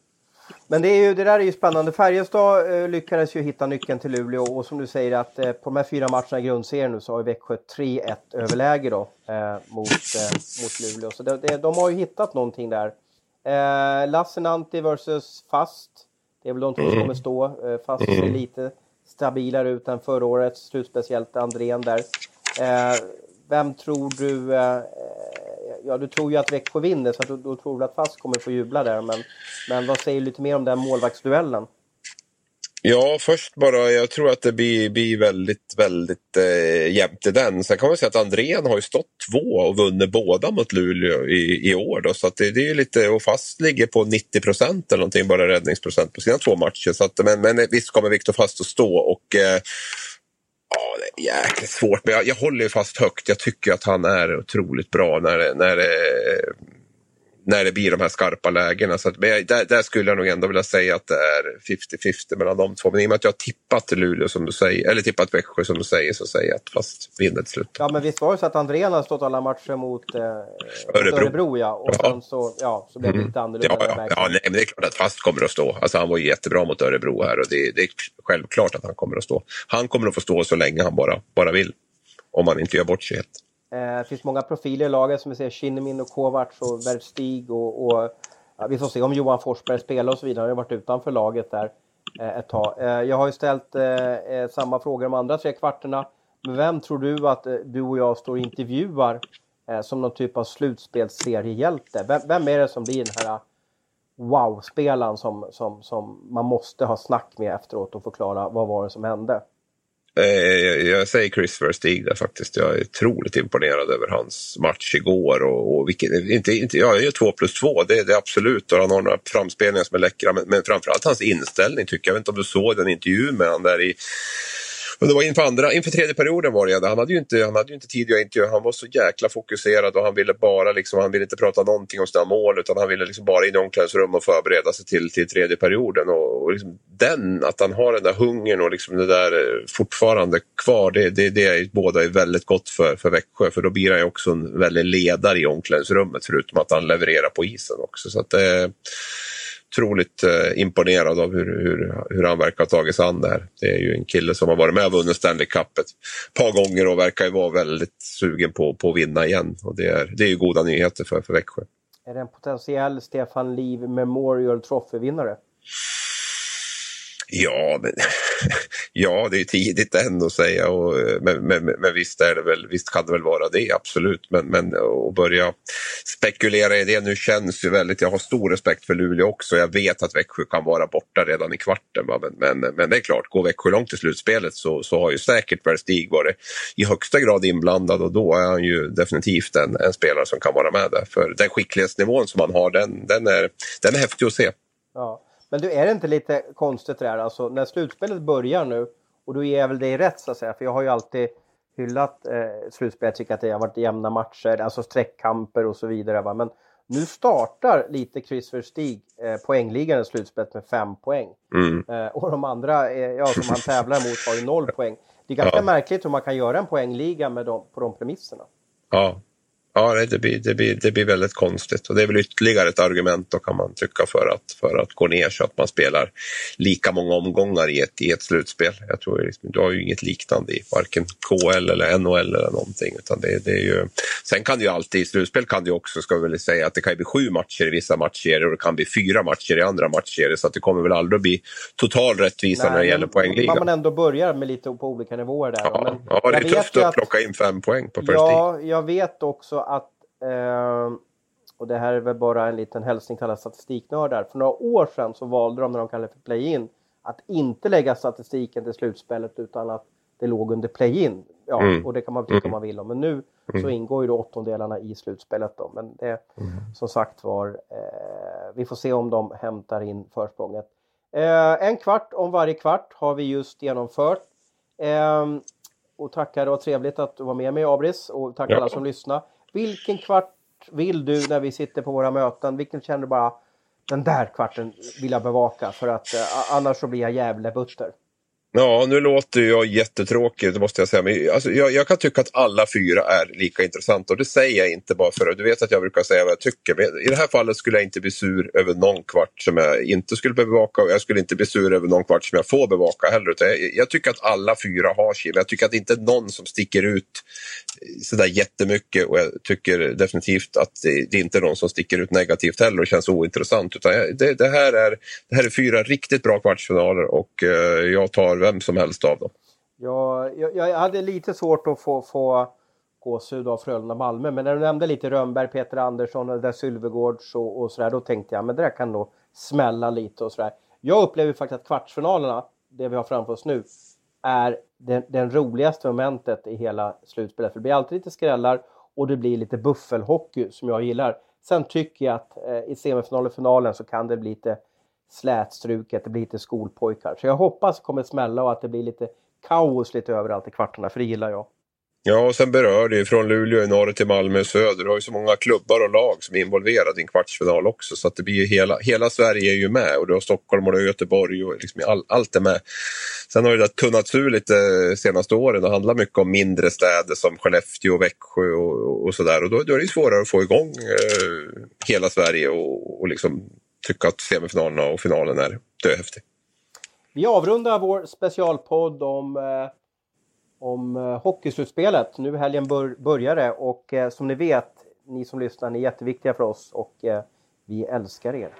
Speaker 1: Men det, är ju, det där är ju spännande. Färjestad eh, lyckades ju hitta nyckeln till Luleå och som du säger att eh, på de här fyra matcherna i grundserien nu så har Växjö 3-1 överläge då eh, mot, eh, mot Luleå. Så det, det, de har ju hittat någonting där. Eh, Lassinantti versus Fast. Det är väl de två som kommer stå. Eh, Fast ser lite stabilare ut än förra året, slutspeciellt Andrén där. Eh, vem tror du eh, ja, du tror ju att Växjö vinner så att du, då tror du att Fast kommer få jubla där. Men, men vad säger du lite mer om den målvaktsduellen?
Speaker 2: Ja, först bara, jag tror att det blir, blir väldigt, väldigt eh, jämnt i den. Sen kan man säga att Andrén har ju stått två och vunnit båda mot Luleå i, i år. Då, så att det, det är lite, och Fast ligger på 90 procent eller någonting, bara räddningsprocent på sina två matcher. Så att, men, men visst kommer Viktor Fast att stå och eh, Ja, det är jäkligt svårt, men jag, jag håller fast högt. Jag tycker att han är otroligt bra när, när, eh, när det blir de här skarpa lägena. Så att, där, där, skulle jag nog ändå vilja säga att det är 50-50 mellan de två. Men i och med att jag har tippat Luleå som du säger, eller tippat Växjö som du säger, så säger jag att fast vinner till slut.
Speaker 1: Ja, men visst var det så att Andrén har stått alla matcher mot eh, Örebro. Örebro ja. Och ja. sen så, ja, så blev det lite annorlunda.
Speaker 2: Ja, ja. ja nej, men det är klart att Fast kommer att stå. Alltså, han var jättebra mot Örebro här och det, det är självklart att han kommer att stå. Han kommer att få stå så länge han bara, bara vill. Om han inte gör bort sig helt.
Speaker 1: Eh, det finns många profiler i laget som vi ser Kinnemin och Kovacs och Verstig. och, och ja, vi får se om Johan Forsberg spelar och så vidare. Han har ju varit utanför laget där eh, ett tag. Eh, jag har ju ställt samma frågor de andra tre kvarterna. Men vem tror du att du och jag står och intervjuar som någon typ av slutspelsseriehjälte? Vem, vem är det som blir den här wow-spelaren som, som, som man måste ha snack med efteråt och förklara vad var det som hände?
Speaker 2: Eh, jag säger Chris Verstig där faktiskt. Jag är otroligt imponerad över hans match igår. Och, och vilket, inte, inte, ja, jag gör två plus två, det är det absolut. Och han har några framspelningar som är läckra. Men, men framförallt hans inställning tycker jag. Jag vet inte om du såg den intervjun med honom där i men det var inför, andra, inför tredje perioden var det. Han hade ju inte, han hade ju inte tid att intervjua. Han var så jäkla fokuserad och han ville bara liksom, han ville inte prata någonting om sina mål utan han ville liksom bara in i omklädningsrum och förbereda sig till, till tredje perioden. Och, och liksom den, att han har den där hungern och liksom det där eh, fortfarande kvar, det, det, det är båda är väldigt gott för, för Växjö. För då blir han ju också en väldigt ledare i omklädningsrummet förutom att han levererar på isen också. Så att eh, otroligt eh, imponerad av hur, hur, hur han verkar ha tagit sig an det här. Det är ju en kille som har varit med och vunnit Stanley Cup ett par gånger och verkar ju vara väldigt sugen på, på att vinna igen. Och det är, det är ju goda nyheter för, för Växjö.
Speaker 1: Är det en potentiell Stefan Liv Memorial Trophy-vinnare?
Speaker 2: Ja, men, ja, det är tidigt än att säga. Och, eh, men, men, men visst, är det väl, visst kan det väl vara det, absolut. Men, men eh, att börja spekulera i det nu känns ju väldigt... Jag har stor respekt för Luleå också. Jag vet att Växjö kan vara borta redan i kvarten. Men, men, men det är klart, går Växjö långt i slutspelet så, så har ju säkert Stig varit i högsta grad inblandad och då är han ju definitivt en, en spelare som kan vara med där. För den skicklighetsnivån som han har, den, den, är, den är häftig att se.
Speaker 1: Ja. Men du, är det inte lite konstigt det där? Alltså när slutspelet börjar nu, och då ger jag väl dig rätt så att säga, för jag har ju alltid hyllat eh, slutspelet, tycker att det har varit jämna matcher, alltså streckkamper och så vidare. Va? Men nu startar lite Chris Verstig eh, poängligan i slutspelet med fem poäng. Mm. Eh, och de andra eh, ja, som han tävlar mot har ju noll poäng. Det är ganska ja. märkligt hur man kan göra en poängliga med dem, på de premisserna.
Speaker 2: Ja, Ja, det blir, det, blir, det blir väldigt konstigt och det är väl ytterligare ett argument då kan man tycka för att, för att gå ner så att man spelar lika många omgångar i ett, i ett slutspel. Jag tror liksom, du har ju inget liknande i varken KL eller NHL eller någonting. Utan det, det är ju, sen kan det ju alltid, i slutspel kan det ju också, ska vi väl säga, att det kan bli sju matcher i vissa matcher och det kan bli fyra matcher i andra matcher så att det kommer väl aldrig att bli total rättvisa Nej, när det gäller poängligan.
Speaker 1: Man ändå börjar med lite på olika nivåer där.
Speaker 2: Ja, men ja det är tufft att, att plocka in fem poäng på första
Speaker 1: Ja, jag vet också att, eh, och det här är väl bara en liten hälsning till alla statistiknördar. För några år sedan så valde de, när de kallade det för play-in, att inte lägga statistiken till slutspelet utan att det låg under play-in. Ja, mm. och det kan man tycka mm. man vill om. Men nu mm. så ingår ju då åttondelarna i slutspelet då. Men det, mm. som sagt var, eh, vi får se om de hämtar in försprånget. Eh, en kvart om varje kvart har vi just genomfört. Eh, och tackar och trevligt att du var med mig Abris och tack ja. alla som lyssnar. Vilken kvart vill du när vi sitter på våra möten? Vilken känner du bara den där kvarten vill jag bevaka för att eh, annars så blir jag jävla butter.
Speaker 2: Ja, nu låter jag jättetråkig, det måste jag säga. Men alltså, jag, jag, kan tycka att alla fyra är lika intressanta och det säger jag inte bara för att du vet att jag brukar säga vad jag tycker. Men I det här fallet skulle jag inte bli sur över någon kvart som jag inte skulle bevaka och jag skulle inte bli sur över någon kvart som jag får bevaka heller. Jag, jag tycker att alla fyra har sin. Jag tycker att det inte är någon som sticker ut sådär jättemycket och jag tycker definitivt att det, det är inte är någon som sticker ut negativt heller och känns ointressant. Utan det, det, här är, det här är fyra riktigt bra kvartsfinaler och eh, jag tar vem som helst av dem.
Speaker 1: Ja, jag, jag hade lite svårt att få, få gåshud av Frölunda-Malmö, men när du nämnde lite Rönnberg, Peter Andersson och där Sylvegårds och, och sådär, då tänkte jag men det där kan nog smälla lite och sådär. Jag upplever faktiskt att kvartsfinalerna, det vi har framför oss nu, är den, den roligaste momentet i hela slutspelet. För det blir alltid lite skrällar och det blir lite buffelhockey som jag gillar. Sen tycker jag att eh, i semifinalen och finalen så kan det bli lite slätstruket, det blir lite skolpojkar. Så jag hoppas det kommer smälla och att det blir lite kaos lite överallt i kvartarna, för det gillar jag.
Speaker 2: Ja, och sen berör det ju från Luleå i norr till Malmö i söder. Du har ju så många klubbar och lag som är involverade i en kvartsfinal också. Så att det blir ju hela, hela Sverige är ju med och du har Stockholm och du har Göteborg och liksom all, allt är med. Sen har det där tunnats ur lite senaste åren. och handlar mycket om mindre städer som Skellefteå och Växjö och, och sådär. Och då, då, är det svårare att få igång eh, hela Sverige och, och liksom tycka att semifinalerna och finalen är döhäftig.
Speaker 1: Vi avrundar vår specialpodd om eh om eh, hockeyslutspelet. Nu helgen bör, börjar det och eh, som ni vet, ni som lyssnar, ni är jätteviktiga för oss och eh, vi älskar er.